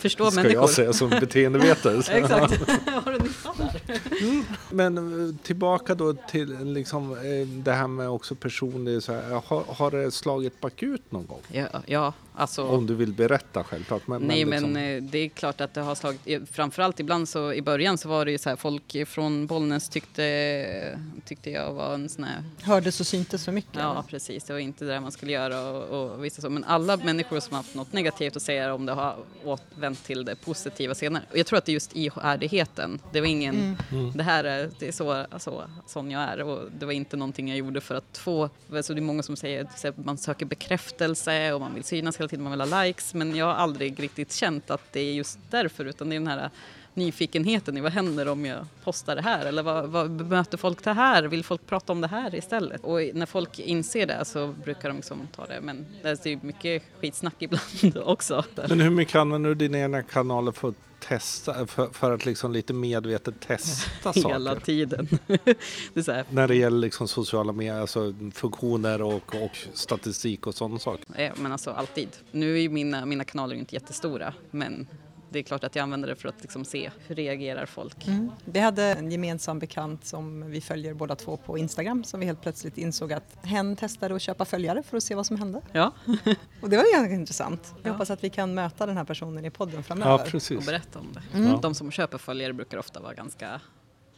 Förstå Ska människor. jag säga som beteendevetare. [LAUGHS] Exakt. Har du nytta där? Men eh, tillbaka då till liksom, eh, det här med också personlig, så här, har, har det slagit bakut någon gång? Ja, ja alltså. Om du vill berätta självklart. Men, Nej, men, liksom, men eh, det är klart att det har slagit... Framförallt ibland så i början så var det ju så här folk från Bollnäs tyckte, tyckte jag var en sån här... Hördes och syntes för mycket? Ja, precis. Det var inte det man skulle göra och, och vissa så. Men alla människor som har haft något negativt att säga om det har återvänt till det positiva senare. Och jag tror att det är just ihärdigheten. Det var ingen... Mm. Det här är, det är så, alltså, sån jag är och det var inte någonting jag gjorde för att få... Alltså det är många som säger att man söker bekräftelse och man vill synas hela tiden, man vill ha likes. Men jag har aldrig riktigt känt att det är just därför utan det är den här nyfikenheten i vad händer om jag postar det här eller vad, vad bemöter folk det här? Vill folk prata om det här istället? Och när folk inser det så brukar de liksom ta det men det är mycket skitsnack [LAUGHS] ibland också. men hur mycket använder du dina egna kanaler för testa, för, för att liksom lite medvetet testa [LAUGHS] Hela saker? tiden. [LAUGHS] det När det gäller liksom sociala medier, alltså funktioner och, och statistik och sådana saker. ja, men alltså alltid. Nu är mina, mina kanaler inte jättestora men det är klart att jag använder det för att liksom se hur reagerar folk. Mm. Vi hade en gemensam bekant som vi följer båda två på Instagram som vi helt plötsligt insåg att hen testade att köpa följare för att se vad som hände. Ja, [LAUGHS] Och det var ganska intressant. Jag Ja. hoppas att vi kan möta den här personen i podden Ja, framöver. och precis. berätta om det. Mm. De som köper följare brukar ofta vara ganska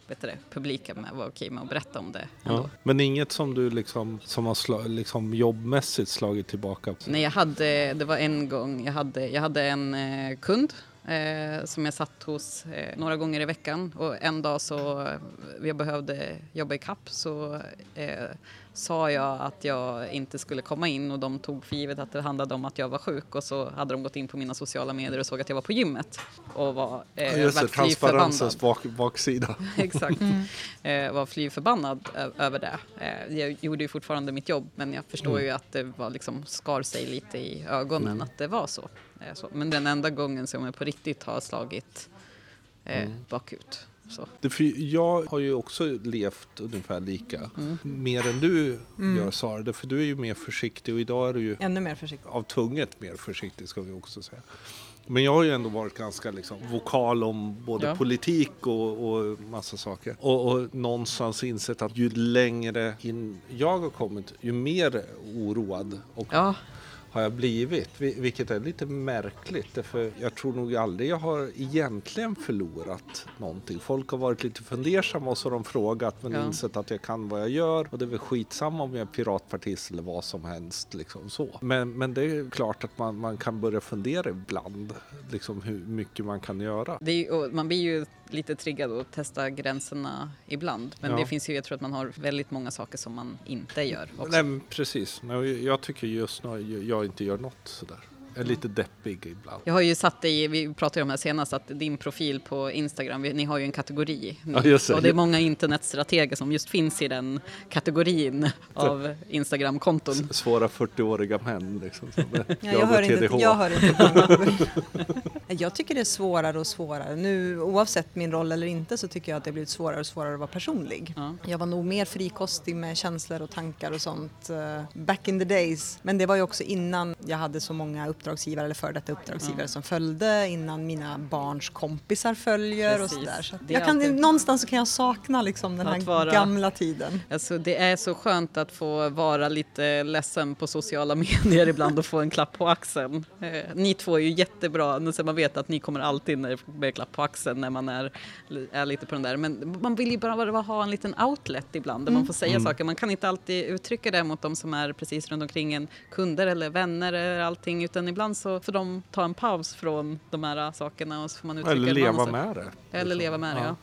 vet du det, publika med att vara okej med att berätta om det. Ja. Men inget som du liksom, som har sla, liksom jobbmässigt slagit tillbaka? Nej, jag hade, det var en gång, jag hade, jag hade en eh, kund eh, som jag satt hos eh, några gånger i veckan och en dag så eh, jag behövde jobba i kapp så eh, sa jag att jag inte skulle komma in och de tog för givet att det handlade om att jag var sjuk och så hade de gått in på mina sociala medier och såg att jag var på gymmet och var Ja, eh, Just det, vart fly förbannad. transparensens bak, baksida. [LAUGHS] Exakt. Eh, var fly förbannad över det. Eh, jag gjorde ju fortfarande mitt jobb men jag förstår Mm. ju att det var liksom skar sig lite i ögonen att det var så. Eh, så. Men den enda gången som jag på riktigt har slagit eh, Mm. bakut. Så. Jag har ju också levt ungefär lika. Mm. Mer än du gör Sara, det- för du är ju mer försiktig och idag är du ju Ännu mer försiktig. av tvunget mer försiktig ska vi också säga. Men jag har ju ändå varit ganska liksom, vokal om både Ja. politik och, och massa saker. Och, och någonstans insett att ju längre in jag har kommit, ju mer oroad och Ja, har jag blivit. Vi- Vilket är lite märkligt. Därför jag tror nog aldrig jag har egentligen förlorat någonting. Folk har varit lite fundersamma och så har de frågat men Ja. insett att jag kan vad jag gör. Och det är väl skitsamma om jag är piratpartist eller vad som helst. Liksom så. Men, men det är klart att man, man kan börja fundera ibland. Liksom hur mycket man kan göra. är, man blir ju lite triggad att testa gränserna ibland. Men Ja. det finns ju, jag tror att man har väldigt många saker som man inte gör också. Nej, men precis. Jag tycker just nu jag inte gör något sådär. Är lite deppig ibland. Jag har ju satt dig, i- vi pratade ju om det här senast, att din profil på Instagram, ni har ju en kategori. Ja, just det. Och det är många internetstrateger som just finns i den kategorin av Instagram-konton. Svåra 40-åriga män liksom. Som Ja, jag hör inte, jag hör inte. [LAUGHS] Jag tycker det är svårare och svårare. Nu oavsett min roll eller inte så tycker jag att det har blivit svårare och svårare att vara personlig. Ja. Jag var nog mer frikostig med känslor och tankar och sånt eh, back in the days. Men det var ju också innan jag hade så många uppdragsgivare eller före detta uppdragsgivare Ja. som följde, innan mina barns kompisar följer Precis. och sådär. Så jag kan, alltid- Någonstans så kan jag sakna liksom den här vara- gamla tiden. Alltså, det är så skönt att få vara lite ledsen på sociala [LAUGHS] medier ibland och få en klapp på axeln. Eh, ni två är ju jättebra, så man vet att ni kommer alltid blir klapp på axeln när man är, är lite på den där. Men man vill ju bara, bara ha en liten outlet ibland där man får säga saker. Man kan inte alltid uttrycka det mot de som är precis runt omkring en, kunder eller vänner eller allting, utan ibland så får de ta en paus från de här sakerna och så får man uttrycka Eller leva med det. Eller leva med det, ja. Det,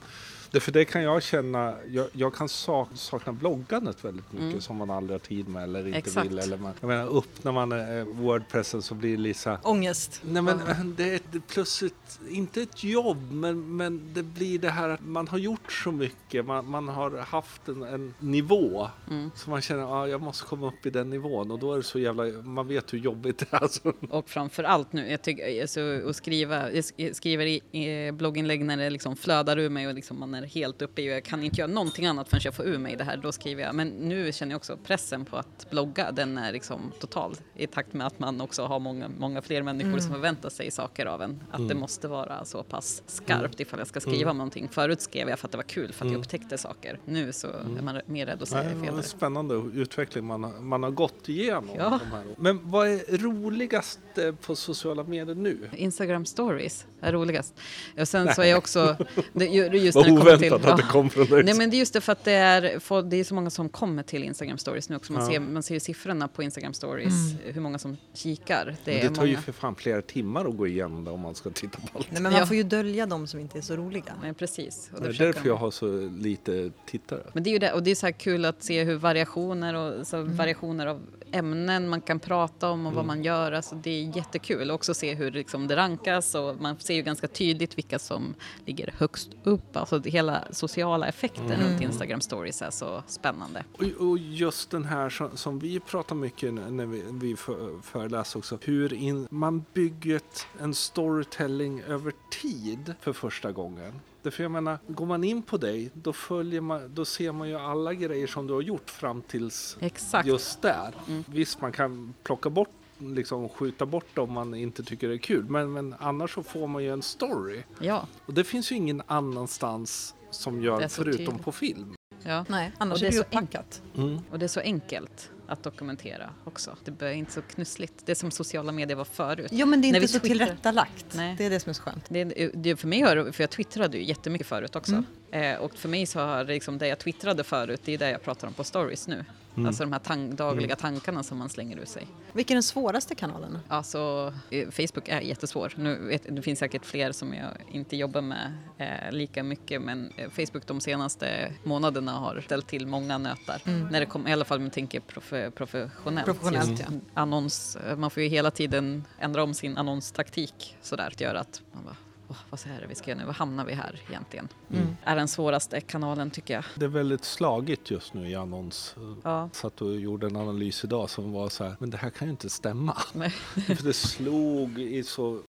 för det kan jag känna, jag, jag kan sak, sakna bloggandet väldigt mycket som man aldrig har tid med eller inte Mm. Exakt. vill. Eller man, jag menar, öppnar man eh, Wordpressen så blir det lite Ångest. Nej men det är ett- plötsligt, inte ett jobb, men, men det blir det här att man har gjort så mycket. Man, man har haft en, en nivå. Mm. Så man känner att ah, jag måste komma upp i den nivån. Och då är det så jävla, man vet hur jobbigt det är. Alltså. Och framför allt nu, jag tycker, alltså, att skriva, jag sk- skriver i, i blogginlägg när det liksom flödar ur mig och liksom man är är helt uppe i jag kan inte göra någonting annat förrän jag får ur mig det här, då skriver jag. Men nu känner jag också pressen på att blogga, den är liksom total i takt med att man också har många, många fler människor Mm. som förväntar sig saker av en. Att det måste vara så pass skarpt ifall jag ska skriva Mm. någonting. Förut skrev jag för att det var kul, för att jag upptäckte saker. Nu så Mm. är man mer rädd att Nej, säga det fel. var en spännande utveckling man har, man har gått igenom. Ja. Men vad är roligast eh, på sociala medier nu? Instagram stories är roligast. Och sen så är jag också... Det, ju- just [LAUGHS] när det kommer oväntat till, att det kom från dig. Nej men det är just det för att det är, för det är så många som kommer till Instagram stories nu också. Man, Ja. ser, man ser ju siffrorna på Instagram stories, hur många som kikar. Det, Men är det tar ju många. för fan flera timmar att gå igenom det om man ska titta på allt. Nej, men man Ja. får ju dölja de som inte är så roliga. Nej, precis. Och Det är därför jag har så lite tittare. Men det är ju det, och det är så här kul att se hur variationer och så Mm. variationer av ämnen man kan prata om och vad man gör. Alltså det är jättekul. Och också se hur liksom det rankas och man ser ju ganska tydligt vilka som ligger högst upp. Alltså hela sociala effekten Mm. runt Instagram stories är så spännande. Och, och just den här som, som vi pratar mycket när vi, vi för, föreläser också. Hur in, man bygger en storytelling över tid för första gången. Därför jag menar, går man in på dig då, följer man, då ser man ju alla grejer som du har gjort fram tills Exakt. just där. Mm. Visst, man kan plocka bort liksom skjuta bort om man inte tycker det är kul. Men, men annars så får man ju en story. Ja, Och det finns ju ingen annanstans som gör förutom tydligt. på film. ja. Nej, annars Och det är det så uppackat. Mm. Och det är så enkelt att dokumentera också. Det är inte så knussligt. Det som sociala medier var förut. Jo, men det är När inte vi så twittrar- tillrättalagt. Nej. Det är det som är så skönt. Det, det, för mig har för jag twittrade ju jättemycket förut också. Mm. Eh, och för mig så har det liksom det jag twittrade förut, det är det jag pratar om på stories nu. Mm. Alltså de här tan- dagliga tankarna som man slänger ur sig. Vilken är den svåraste kanalen? Alltså eh, Facebook är jättesvår. Nu det finns säkert fler som jag inte jobbar med eh, lika mycket men eh, Facebook de senaste månaderna har ställt till många nötar. När det kom, I alla fall om man tänker profe, professionellt. Professionellt, Just ja. Annons, eh, man får ju hela tiden ändra om sin annonstaktik sådär. Att göra att man bara, "Åh, vad är det vi ska göra nu? Var hamnar vi här egentligen? Mm. Är den svåraste kanalen tycker jag. Det är väldigt slagigt just nu i annons. Ja. Satt och gjorde en analys idag som var så här, men det här kan ju inte stämma. Nej. [LAUGHS] För det slog i så...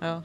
Ja.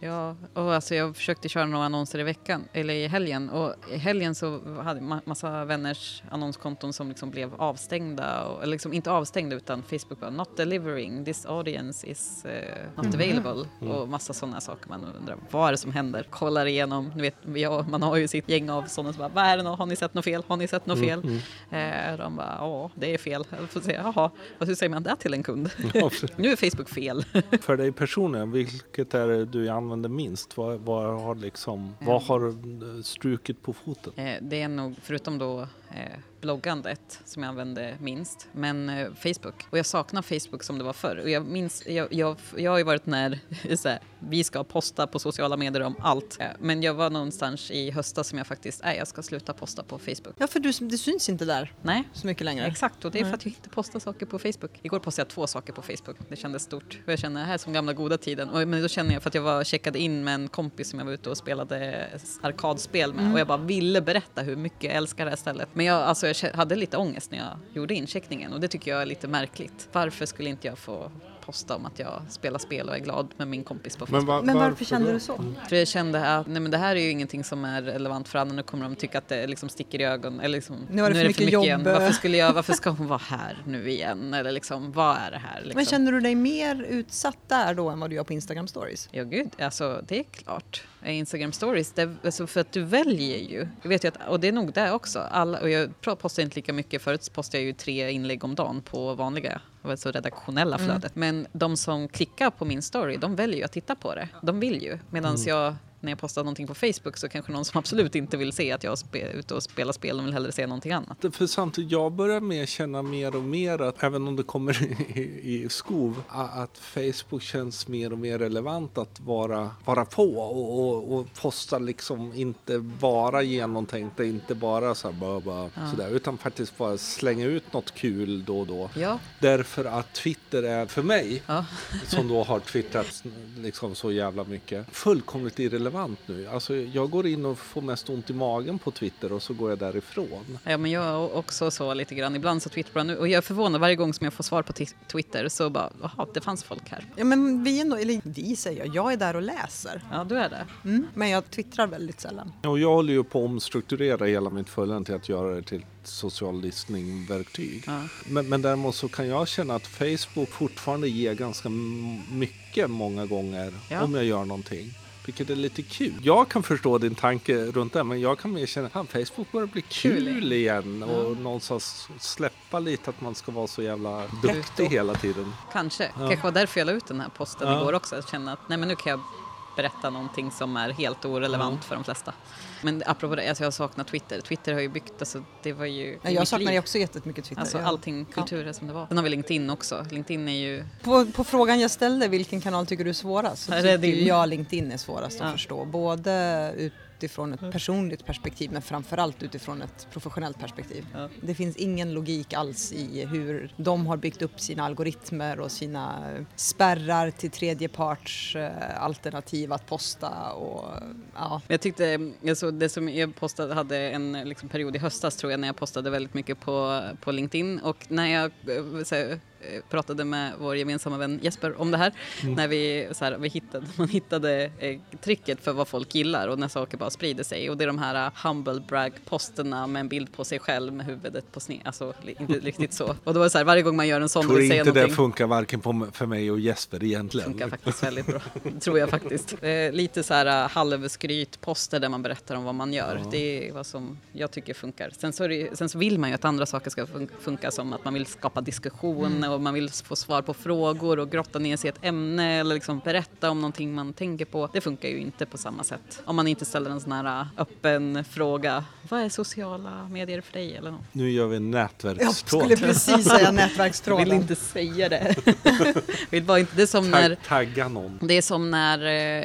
Ja, och alltså jag försökte köra några annonser i veckan, eller i helgen. Och i helgen så hade ma- massa vänners annonskonton som liksom blev avstängda. Och, eller liksom inte avstängda utan Facebook bara not delivering, this audience is eh, not available. Och massa sådana saker. Man undrar vad är det som händer? Kollar igenom, du vet, ja, man har ju sitt gäng av sådana som bara, vad är det nu? Har ni sett något fel? Har ni sett något fel? Eh, de bara, ja det är fel. Jag får säga, jaha, och hur säger man det till en kund? [LAUGHS] nu är Facebook fel. [LAUGHS] För dig personligen, vilket är du använder minst? Vad, vad, har, liksom, vad har eh, strukit på foten? Eh, Det är nog, förutom då bloggandet som jag använde minst, men eh, Facebook. Och jag saknar Facebook som det var förr. Och jag, minns, jag, jag, jag har ju varit när [LAUGHS] så här, vi ska posta på sociala medier om allt. Eh, Men jag var någonstans i höstas som jag faktiskt, nej jag ska sluta posta på Facebook. Ja, för du, det syns inte där Nej, så mycket längre. Exakt, och det är för Nej. att jag inte postar saker på Facebook. Igår postade jag två saker på Facebook. Det kändes stort. Och jag känner här är som gamla goda tiden. Och, men då känner jag för att jag var checkade in med en kompis som jag var ute och spelade arkadspel med. Och jag bara ville berätta hur mycket jag älskar det här stället. Men jag, alltså, jag hade lite ångest när jag gjorde incheckningen och det tycker jag är lite märkligt. Varför skulle inte jag få posta om att jag spelar spel och är glad med min kompis på Facebook? va- Men varför kände då? du så? För jag kände att nej, men det här är ju ingenting som är relevant för Anna. Nu kommer de tycka att det liksom sticker i ögonen. Eller liksom, Nu är det för mycket jobb. igen. Varför, skulle jag, varför ska hon vara här nu igen? Eller liksom, vad är det här? Liksom? Men känner du dig mer utsatt där då än vad du gör på Instagram stories? Ja gud, alltså det är klart. Instagram stories, det, alltså för att du väljer ju. Jag vet ju att, och det är nog det också. Alla, och jag postar inte lika mycket, förut postade jag ju tre inlägg om dagen på vanliga, alltså redaktionella flödet. Men de som klickar på min story, de väljer ju att titta på det. De vill ju. Medan jag när jag postar någonting på Facebook så kanske någon som absolut inte vill se att jag är ute och spelar spel, de vill hellre se någonting annat. För samtidigt, jag börjar med känna mer och mer att även om det kommer [LAUGHS] i, i skov, att Facebook känns mer och mer relevant att vara, vara på och, och, och posta liksom inte bara genomtänkta, inte bara så här, bara, bara, sådär, utan faktiskt bara slänga ut något kul då och då. Ja, Därför att Twitter är för mig, ja. som då har twittrat liksom så jävla mycket, fullkomligt irrelevant irrelevant nu. Alltså jag går in och får mest ont i magen på Twitter och så går jag därifrån. Ja, men jag är också så lite grann. Ibland så twittrar jag nu och jag är förvånad varje gång som jag får svar på Twitter så bara, jaha, det fanns folk här. Ja, men vi ändå, eller vi säger jag, jag är där och läser. Ja, du är det. Mm. Men jag twittrar väldigt sällan. Och jag håller ju på att omstrukturera hela mitt följande till att göra det till social listening-verktyg. Ja. Men, men däremot så kan jag känna att Facebook fortfarande ger ganska mycket många gånger Ja. om jag gör någonting. Vilket är lite kul. Jag kan förstå din tanke runt det men jag kan mer känna att Facebook börjar bli kul, Kul. igen och någonstans släppa lite att man ska vara så jävla duktig hela tiden. Kanske. Kanske var därför jag la ut den här posten Ja. igår också. Att känna att nej, men nu kan jag berätta någonting som är helt orelevant för de flesta. Men apropå det, alltså jag saknar Twitter. Twitter har ju byggt, alltså det var ju Ja, mitt jag saknar ju också jättemycket Twitter. Alltså allting kultur är som det var. Sen har vi LinkedIn också. LinkedIn är ju... På, på frågan jag ställde, vilken kanal tycker du är svårast? Så tycker jag LinkedIn är svårast att Ja. förstå. Både utifrån ett personligt perspektiv men framförallt utifrån ett professionellt perspektiv. Ja. Det finns ingen logik alls i hur de har byggt upp sina algoritmer och sina spärrar till tredjeparts eh, alternativ att posta och ja. Jag tyckte, alltså det som jag postade, hade en liksom, period i höstas tror jag när jag postade väldigt mycket på, på LinkedIn och när jag eh, så här, eh, pratade med vår gemensamma vän Jesper om det här, när vi, så här, vi hittade, man hittade eh, tricket för vad folk gillar och när saker bara sprider sig och det är de här uh, humble brag posterna med en bild på sig själv med huvudet på sned, alltså inte riktigt så. Och då var det så här, varje gång man gör en sån tror vill säga inte det funkar varken på, för mig och Jesper egentligen. funkar faktiskt väldigt bra. [LAUGHS] tror jag faktiskt. Eh, lite så här uh, halvskrytposter där man berättar om vad man gör. Det är vad som jag tycker funkar. Sen så, det, sen så vill man ju att andra saker ska fun- funka som att man vill skapa diskussion och man vill få svar på frågor och grotta ner sig i ett ämne eller liksom berätta om någonting man tänker på. Det funkar ju inte på samma sätt. Om man inte ställer en sån här uh, öppen fråga. Vad är sociala medier för dig eller något? Nu gör vi en Jag nätverkstråd. skulle precis [LAUGHS] säga Jag nätverkstråden. vill inte säga det. [LAUGHS] vill bara inte. Det är som när Tag, tagga någon. Det är som när,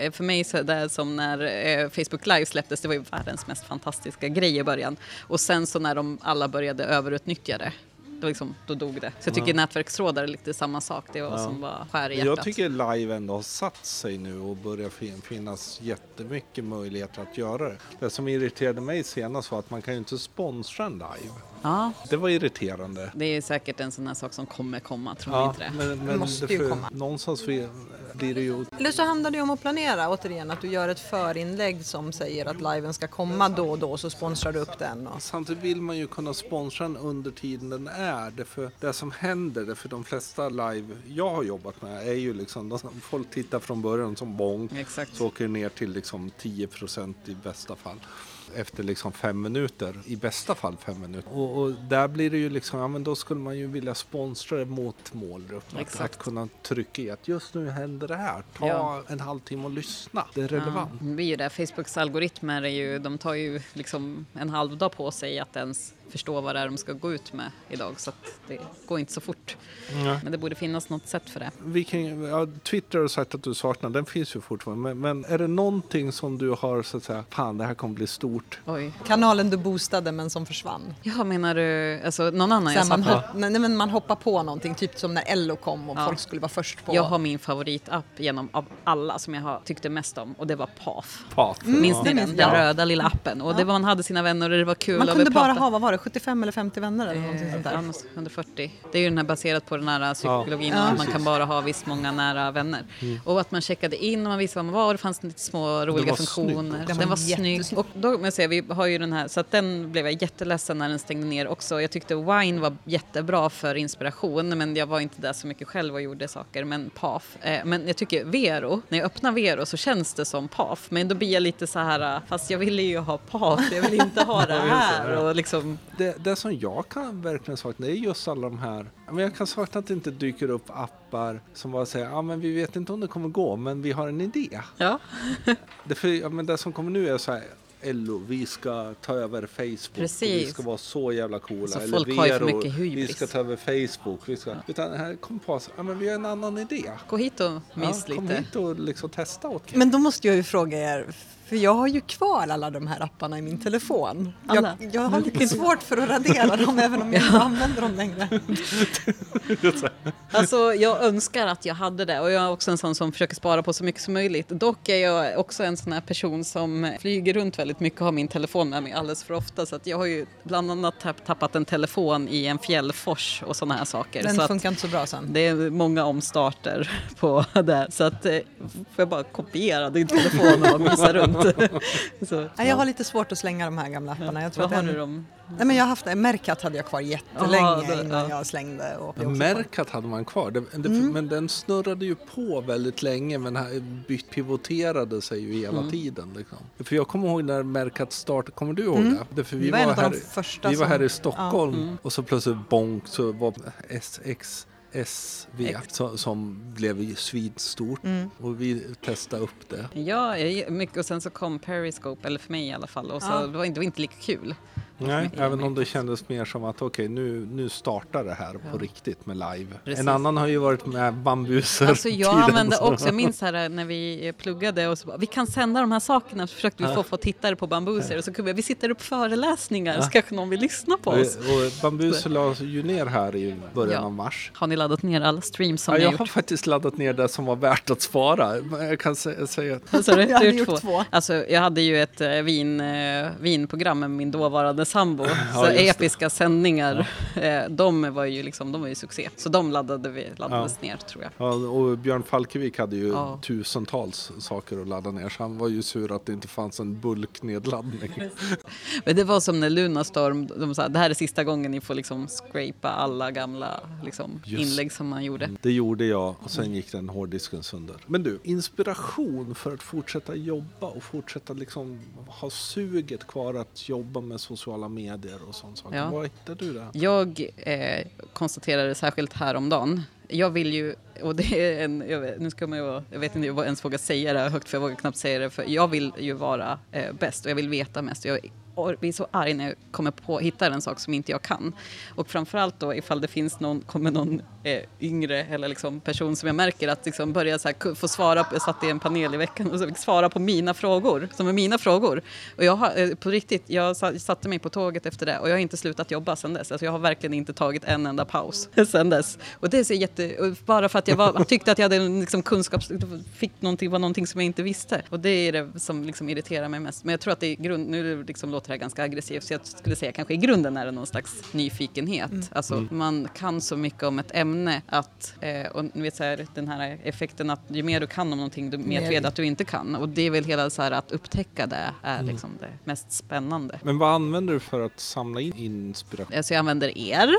eh, för mig så är det som när eh, Facebook Live släpptes, det var ju världens mest fantastiska grej i början. Och sen så när de alla började överutnyttja det, då, liksom, då dog det. Så jag tycker nätverkstråd är lite samma sak, det var Ja. som var skär i hjärtat. Jag tycker live ändå har satt sig nu och börjar fin- finnas jättemycket möjligheter att göra det. Det som irriterade mig senast var att man kan ju inte sponsra en live. Ja, Det var irriterande. det är säkert en sån här sak som kommer komma, tror Ja, inte det? men, men måste det ju för- komma. Någonstans för- blir det ju... Eller så handlar det om att planera återigen, att du gör ett förinlägg som säger att liven ska komma då och då så sponsrar du upp den. Och... Samtidigt vill man ju kunna sponsra den under tiden den är. Det, för det som händer, det för de flesta live jag har jobbat med är ju liksom, de, folk tittar från början som bång. Exakt. Så åker det ner till liksom 10% i bästa fall. Efter liksom fem minuter, i bästa fall fem minuter. Och, och där blir det ju liksom, ja men då skulle man ju vilja sponsra det mot målgruppen. Att, att kunna trycka i att just nu händer det här. Ta Ja. en halvtimme och lyssna. Det är relevant. Ja, det blir ju det. Facebooks algoritmer är ju, de tar ju liksom en halv dag på sig att ens förstå vad det är de ska gå ut med idag. Så att det går inte så fort. Ja. Men det borde finnas något sätt för det. Vi kan, ja, Twitter har sagt att du saknar, den finns ju fortfarande. Men, men är det någonting som du har så att säga, fan det här kommer bli stort. Oj. Kanalen du boostade men som försvann. Ja, menar du, alltså någon annan jag man, hopp, nej, men man hoppar på någonting, typ som när Ello kom och Ja. folk skulle vara först på. Jag har min favoritapp genom av alla som jag har tyckte mest om och det var PAF. Pat. Minns Ja. ni den? minns Den jag. röda lilla appen. Och det var, man hade sina vänner och det var kul. man kunde bara ha, vad var det, 75 eller 50 vänner eller någonting sånt Eh, där. annars 140. Det är ju den här baserat på den här psykologin Ja. att man kan bara ha visst många nära vänner. Och att man checkade in och man visste vad man var och det fanns lite små roliga funktioner. Den var, var snygg. Och då, men säger, vi har ju den här, så att den blev jag jätteledsen när den stängde ner också. Jag tyckte Wine var jättebra för inspiration men jag var inte där så mycket själv och gjorde saker. Men PAF. Eh, men jag tycker Vero, när jag öppnar Vero så känns det som PAF. Men då blir jag lite så här, eh, fast jag ville ju ha PAF, jag vill inte ha [LAUGHS] det här. Och liksom, Det, det som jag kan verkligen sakna är just alla de här, men jag kan sakna att det inte dyker upp appar som bara säger, ja men vi vet inte om det kommer gå, men vi har en idé. ja. [LAUGHS] Det, för, ja, men det som kommer nu är så här, Ello, vi ska ta över Facebook och vi Precis. ska vara så jävla coola. Så Eller folk har ju för Vero, mycket hybris. vi ska ta över Facebook. Vi ska, utan här kom på oss, ja men vi har en annan idé. Gå hit och mys Ja, kom lite. hit och liksom testa åt Men då måste jag ju fråga er, För jag har ju kvar alla de här apparna i min telefon. Jag, jag har lite svårt för att radera dem även om jag inte använder dem längre. [LAUGHS] Alltså jag önskar att jag hade det och jag är också en sån som försöker spara på så mycket som möjligt. Dock är jag också en sån här person som flyger runt väldigt mycket och har min telefon med mig alldeles för ofta så att jag har ju bland annat tapp- tappat en telefon i en fjällfors och såna här saker. Den så att funkar inte så bra sen. det är många omstarter på [LAUGHS] det så att eh, får jag bara kopiera din telefon och visa runt. [LAUGHS] så, jag har lite svårt att slänga de här gamla apparna. Jag tror vad att har du dem? Nej, men jag haft det. Mercat hade jag kvar jättelänge Jaha, det- innan ja. jag slängde. Och Ja, Mercat hade man kvar, det, det, Mm. men den snurrade ju på väldigt länge men pivoterade sig ju hela Mm. tiden. Liksom. För jag kommer ihåg när Mercat startade, kommer du ihåg det? det? För vi, Det var var här, vi var här i Stockholm Mm. och så plötsligt bonk så var SX SV som, som blev ju svinstort Mm. och vi testade upp det. Ja, mycket och sen så kom Periscope, eller för mig i alla fall, och så Ja. det, var inte, det var inte lika kul. Nej, även om det kändes mer som att okej nu, nu startar det här på riktigt med live. Precis. En annan har ju varit med bambuser Alltså jag tiden, använde så- också, jag minns här när vi pluggade och så bara, vi kan sända de här sakerna, så försökte vi få, få tittare på bambuser och så kunde vi, vi sitter upp föreläsningar, så kanske någon vill lyssna på Och, oss. och Bambuser lades ju ner här i början Ja. av mars. Har ni laddat ner alla streams som Ja, ni jag har har gjort? faktiskt laddat ner det som var värt att spara. Jag kan sä- säga att Så du, Jag hade har gjort två. två. Alltså, jag hade ju ett eh, vin, eh, vinprogram med min dåvarande sambo. Ja, så det. episka sändningar, [LAUGHS] eh, de var ju liksom, de var ju succé. Så de laddade vi, laddades ner tror jag. ja, och Björn Falkevik hade ju Ja. tusentals saker att ladda ner. Så han var ju sur att det inte fanns en bulknedladdning. [LAUGHS] Men det var som när Lunarstorm, de sa det här är sista gången ni får liksom scrapa alla gamla liksom, inlägg som man gjorde. Det gjorde jag och sen gick den hårddisken sönder. Men du, inspiration för att fortsätta jobba och fortsätta liksom ha suget kvar att jobba med sociala medier och sånt saker. Ja. Var hittar du det? Jag eh, konstaterade särskilt häromdagen, jag vill ju, och det är en, vet, nu ska man ju, vara- jag vet inte om jag ens vågar säga det högt för jag vågar knappt säga det, för jag vill ju vara eh, bäst och jag vill veta mest. Jag jag blir så arg när jag kommer på, hittar en sak som inte jag kan. Och framförallt då ifall det finns någon, kommer någon eh, yngre eller liksom person som jag märker att liksom börja så här, få svara, jag satt i en panel i veckan och så fick svara på mina frågor, som är mina frågor. Och jag har, eh, på riktigt, jag satte mig på tåget efter det och jag har inte slutat jobba sedan dess. Alltså jag har verkligen inte tagit en enda paus [LAUGHS] sedan dess. Och det är så jätte, bara för att jag var, tyckte att jag hade en liksom kunskaps, fick någonting, var någonting som jag inte visste. Och det är det som liksom irriterar mig mest. Men jag tror att det är grund, nu liksom låter det här ganska aggressivt, så jag skulle säga kanske i grunden är det någon slags nyfikenhet. Alltså man kan så mycket om ett ämne att, eh, och ni vet så här, den här effekten att ju mer du kan om någonting, du mer vet att du inte kan. Och det är väl hela så här att upptäcka det är liksom det mest spännande. Men vad använder du för att samla in inspiration? Eh, Så jag använder er,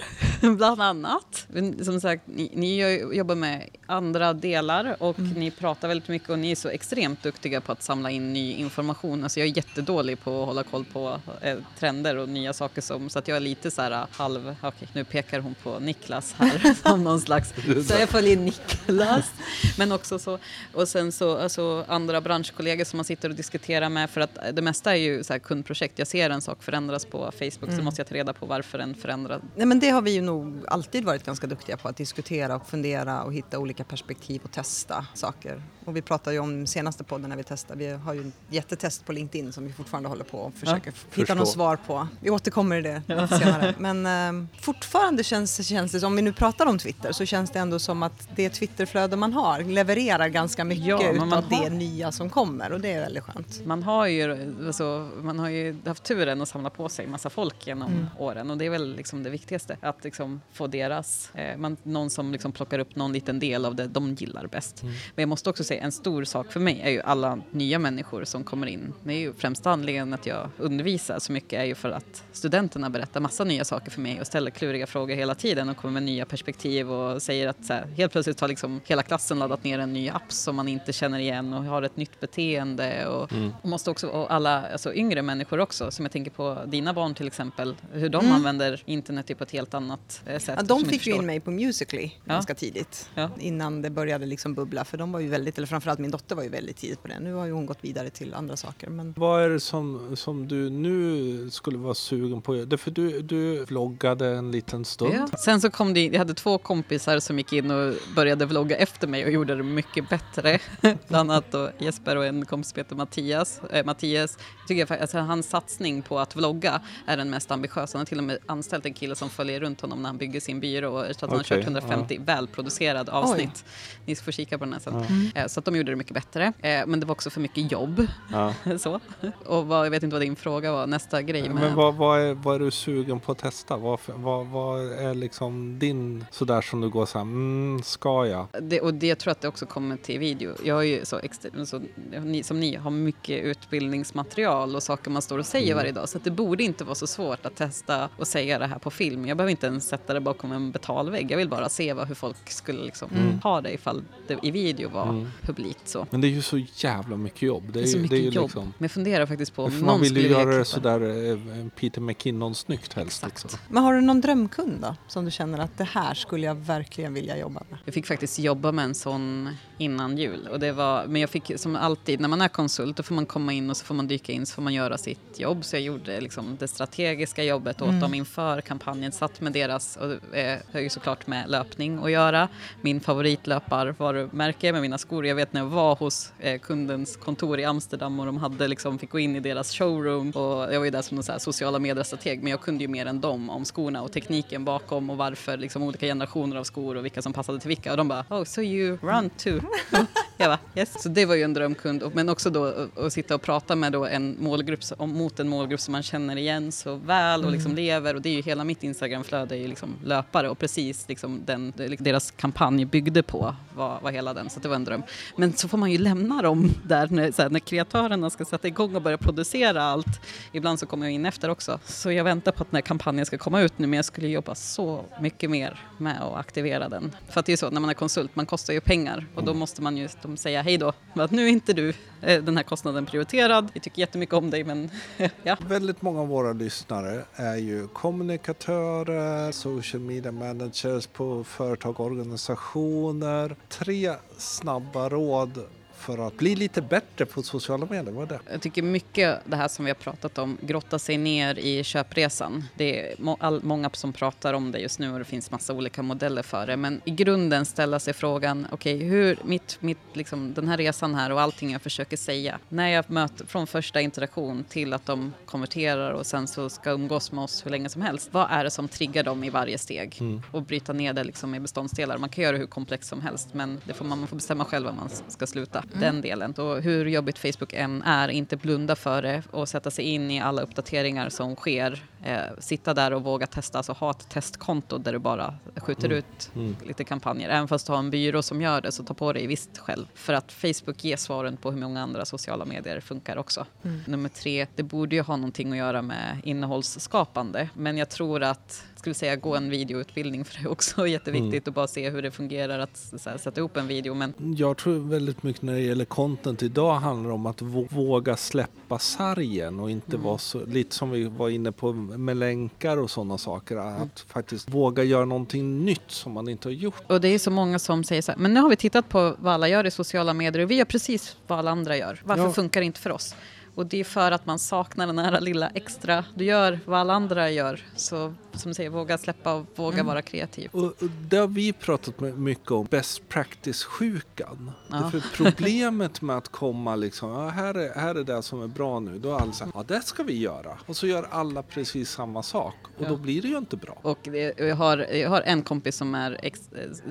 [LAUGHS] bland annat. Som sagt, ni, ni jobbar med andra delar och ni pratar väldigt mycket och ni är så extremt duktiga på att samla in ny information. Alltså jag är jättedålig på att hålla koll på eh, trender och nya saker som, så att jag är lite så här eh, halv, okej nu pekar hon på Niklas här [LAUGHS] som någon slags, så jag följer Niklas. Men också så, och sen så alltså andra branschkollegor som man sitter och diskuterar med för att det mesta är ju så här kundprojekt. Jag ser en sak förändras på Facebook så måste jag ta reda på varför den förändras. Nej, men det har vi ju nog alltid varit ganska duktiga på, att diskutera och fundera och hitta olika perspektiv och testa saker. Och vi pratade ju om senaste podden när vi testade, vi har ju jättetest på LinkedIn som vi fortfarande håller på och försöker hitta Förstå. något svar på. Vi återkommer i det lite senare. [LAUGHS] Men eh, fortfarande känns, känns det, som- om vi nu pratar om Twitter, så känns det ändå som att det Twitterflöde man har levererar ganska mycket Ja, utav har- det nya som kommer och det är väldigt skönt. Man har, ju, alltså, man har ju haft turen att samla på sig massa folk genom åren och det är väl liksom det viktigaste. Att liksom få deras, eh, man, någon som liksom plockar upp någon liten del av det de gillar bäst. Men jag måste också säga en stor sak för mig är ju alla nya människor som kommer in. Det är ju främst anledningen att jag undervisar så mycket är ju för att studenterna berättar massa nya saker för mig och ställer kluriga frågor hela tiden och kommer med nya perspektiv och säger att så här, helt plötsligt har liksom hela klassen laddat ner en ny app som man inte känner igen och har ett nytt beteende och, och måste också, och alla alltså yngre människor också, som jag tänker på dina barn till exempel, hur de använder internet på ett helt annat eh, sätt. Mm. Ja, de fick ju in mig på Musical.ly Ja. ganska tidigt. Ja. Innan det började liksom bubbla. För de var ju väldigt, eller framförallt min dotter var ju väldigt tidigt på det. Nu har ju hon gått vidare till andra saker. Men Vad är det som, som du nu skulle vara sugen på det? För du, du vloggade en liten stund. Ja. Sen så kom det in, jag hade två kompisar som gick in och började vlogga efter mig och gjorde det mycket bättre. [LAUGHS] Bland annat då Jesper och en kompis som heter Mattias. Äh, Mattias tycker jag, alltså, hans satsning på att vlogga är den mest ambitiösa. Han har till och med anställt en kille som följer runt honom när han bygger sin byrå. Tror att han okay, har kört 150 ja. välproducerade avsnitt. Oj. Ni får kika på den här sen. Mm. Eh, så att de gjorde det mycket bättre. Eh, men det var också för mycket jobb. Ja. [LAUGHS] så. Och vad, jag vet inte vad din fråga var, nästa grej. Med... Men vad, vad, är, vad är du sugen på att testa? Vad, vad, vad är liksom din sådär som du går så här, mm, ska jag? Det, och det, jag tror att det också kommer till video. Jag är ju så, så ni, som ni har mycket utbildningsmaterial och saker man står och säger mm. varje dag. Så det borde inte vara så svårt att testa och säga det här på film. Jag behöver inte ens sätta det bakom en betalvägg. Jag vill bara se vad, hur folk skulle liksom mm. ha det ifall det i video var mm. publikt så. Men det är ju så jävla mycket jobb. Det är, det är så mycket det är jobb. Liksom... Men jag funderar faktiskt på om någon ju göra det sådär eh, Peter McKinnon-snyggt helst. Liksom. Men har du någon drömkund då? Som du känner att det här skulle jag verkligen vilja jobba med? Jag fick faktiskt jobba med en sån innan jul. Och det var, men jag fick som alltid, när man är konsult då får man komma in och så får man dyka in så får man göra sitt jobb. Så jag gjorde liksom det strategiska jobbet åt mm. dem inför kampanjen. Satt med deras, och det har ju såklart med löpning att göra. Min favoritlöparvarumärke med mina skor. Jag vet när jag var hos eh, kundens kontor i Amsterdam och de hade liksom, fick gå in i deras showroom och jag var ju där som en sociala medier-strateg men jag kunde ju mer än dem om skorna och tekniken bakom och varför liksom olika generationer av skor och vilka som passade till vilka och de bara oh so you run too. [LAUGHS] jag bara yes. Så det var ju en drömkund men också då att sitta och prata med då en målgrupp mot en målgrupp som man känner igen så väl och liksom mm. lever och det är ju hela mitt Instagramflöde är ju liksom löpare och precis liksom den, deras kampanj byggde på var, var hela den så det var en dröm. Men så får man ju lämna dem där när, så här, när kreatörerna ska sätta igång och börja producera allt. Ibland så kommer jag in efter också. Så jag väntar på att när kampanjen ska komma ut nu men jag skulle jobba så mycket mer med att aktivera den. För att det är så, när man är konsult, man kostar ju pengar och då måste man ju de säga hej då. Att nu är inte du eh, den här kostnaden prioriterad. Vi tycker jättemycket om dig men [LAUGHS] ja. Väldigt många av våra lyssnare är ju kommunikatörer, social media managers på företag och organisationer. Tre snabba råd för att bli lite bättre på sociala medier? Vad är det? Jag tycker mycket det här som vi har pratat om, grotta sig ner i köpresan. Det är må all, många som pratar om det just nu och det finns massa olika modeller för det. Men i grunden ställa sig frågan, okej, okay, hur mitt, mitt, liksom, den här resan här och allting jag försöker säga. När jag möter, från första interaktion till att de konverterar och sen så ska umgås med oss hur länge som helst. Vad är det som triggar dem i varje steg? Mm. Och bryta ner det liksom i beståndsdelar. Man kan göra det hur komplext som helst men det får man, man får bestämma själv var man ska sluta mm. den delen. Och hur jobbigt Facebook än är, inte blunda för det och sätta sig in i alla uppdateringar som sker. Eh, sitta där och våga testa, alltså ha ett testkonto där du bara skjuter mm. ut mm. lite kampanjer. Även fast du har en byrå som gör det så ta på dig visst själv. För att Facebook ger svaren på hur många andra sociala medier funkar också. Mm. Nummer tre, det borde ju ha någonting att göra med innehållsskapande. Men jag tror att skulle säga gå en videoutbildning för det är också [LAUGHS] jätteviktigt mm. att bara se hur det fungerar att här, sätta ihop en video. Men... Jag tror väldigt mycket när det gäller content idag handlar om att våga släppa sargen och inte mm. vara så, lite som vi var inne på med länkar och sådana saker. Att mm. faktiskt våga göra någonting nytt som man inte har gjort. Och det är så många som säger så här, men nu har vi tittat på vad alla gör i sociala medier och vi gör precis vad alla andra gör. Varför ja. funkar det inte för oss? Och det är för att man saknar den här lilla extra, du gör vad alla andra gör. Så som du säger, våga släppa och våga mm. vara kreativ. Och, det har vi pratat mycket om, best practice-sjukan. Ja. För problemet med att komma liksom, ja, här, är, här är det som är bra nu. Då är alla så här, ja det ska vi göra. Och så gör alla precis samma sak. Och ja. då blir det ju inte bra. Och jag har, jag har en kompis som är ex,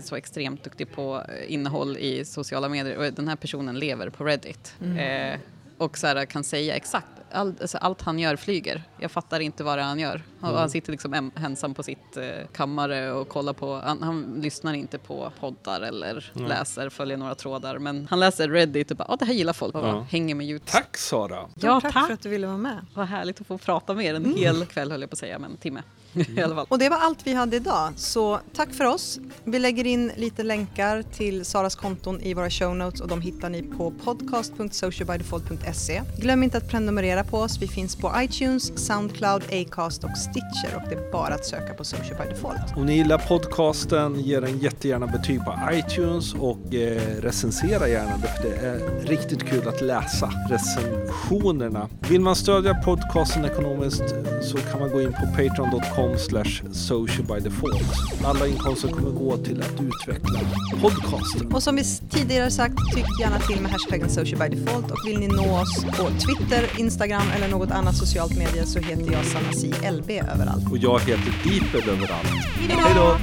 så extremt duktig på innehåll i sociala medier. Och den här personen lever på Reddit. Mm. Eh, och så här, kan säga exakt all, alltså allt han gör flyger. Jag fattar inte vad det är han gör. Mm. Han sitter liksom ensam på sitt eh, kammare och kollar på, han, han lyssnar inte på poddar eller mm. läser, följer några trådar. Men han läser Reddit och bara, ja det här gillar folk. Och ja. hänger med YouTube. Tack Sara! Ja, tack, tack, för att du ville vara med. Vad härligt att få prata med er en mm. hel kväll höll jag på att säga, men en timme. [LAUGHS] I alla fall. Och det var allt vi hade idag, så tack för oss. Vi lägger in lite länkar till Saras konton i våra show notes och de hittar ni på podcast.socialbydefault.se. Glöm inte att prenumerera på oss. Vi finns på iTunes, Soundcloud, Acast och Stitcher och det är bara att söka på Social by Default. Om ni gillar podcasten, ge den jättegärna betyg på iTunes och eh, recensera gärna det, för det är riktigt kul att läsa recensionerna. Vill man stödja podcasten ekonomiskt så kan man gå in på patreon.com socialbydefault. Alla inkomster kommer gå till att utveckla podcasten. Och som vi tidigare sagt, tyck gärna till med hashtaggen socialbydefault och vill ni nå oss på Twitter, Instagram eller något annat socialt medie så heter jag Sanasi LB överallt. Och jag heter Deeper överallt. Hej då!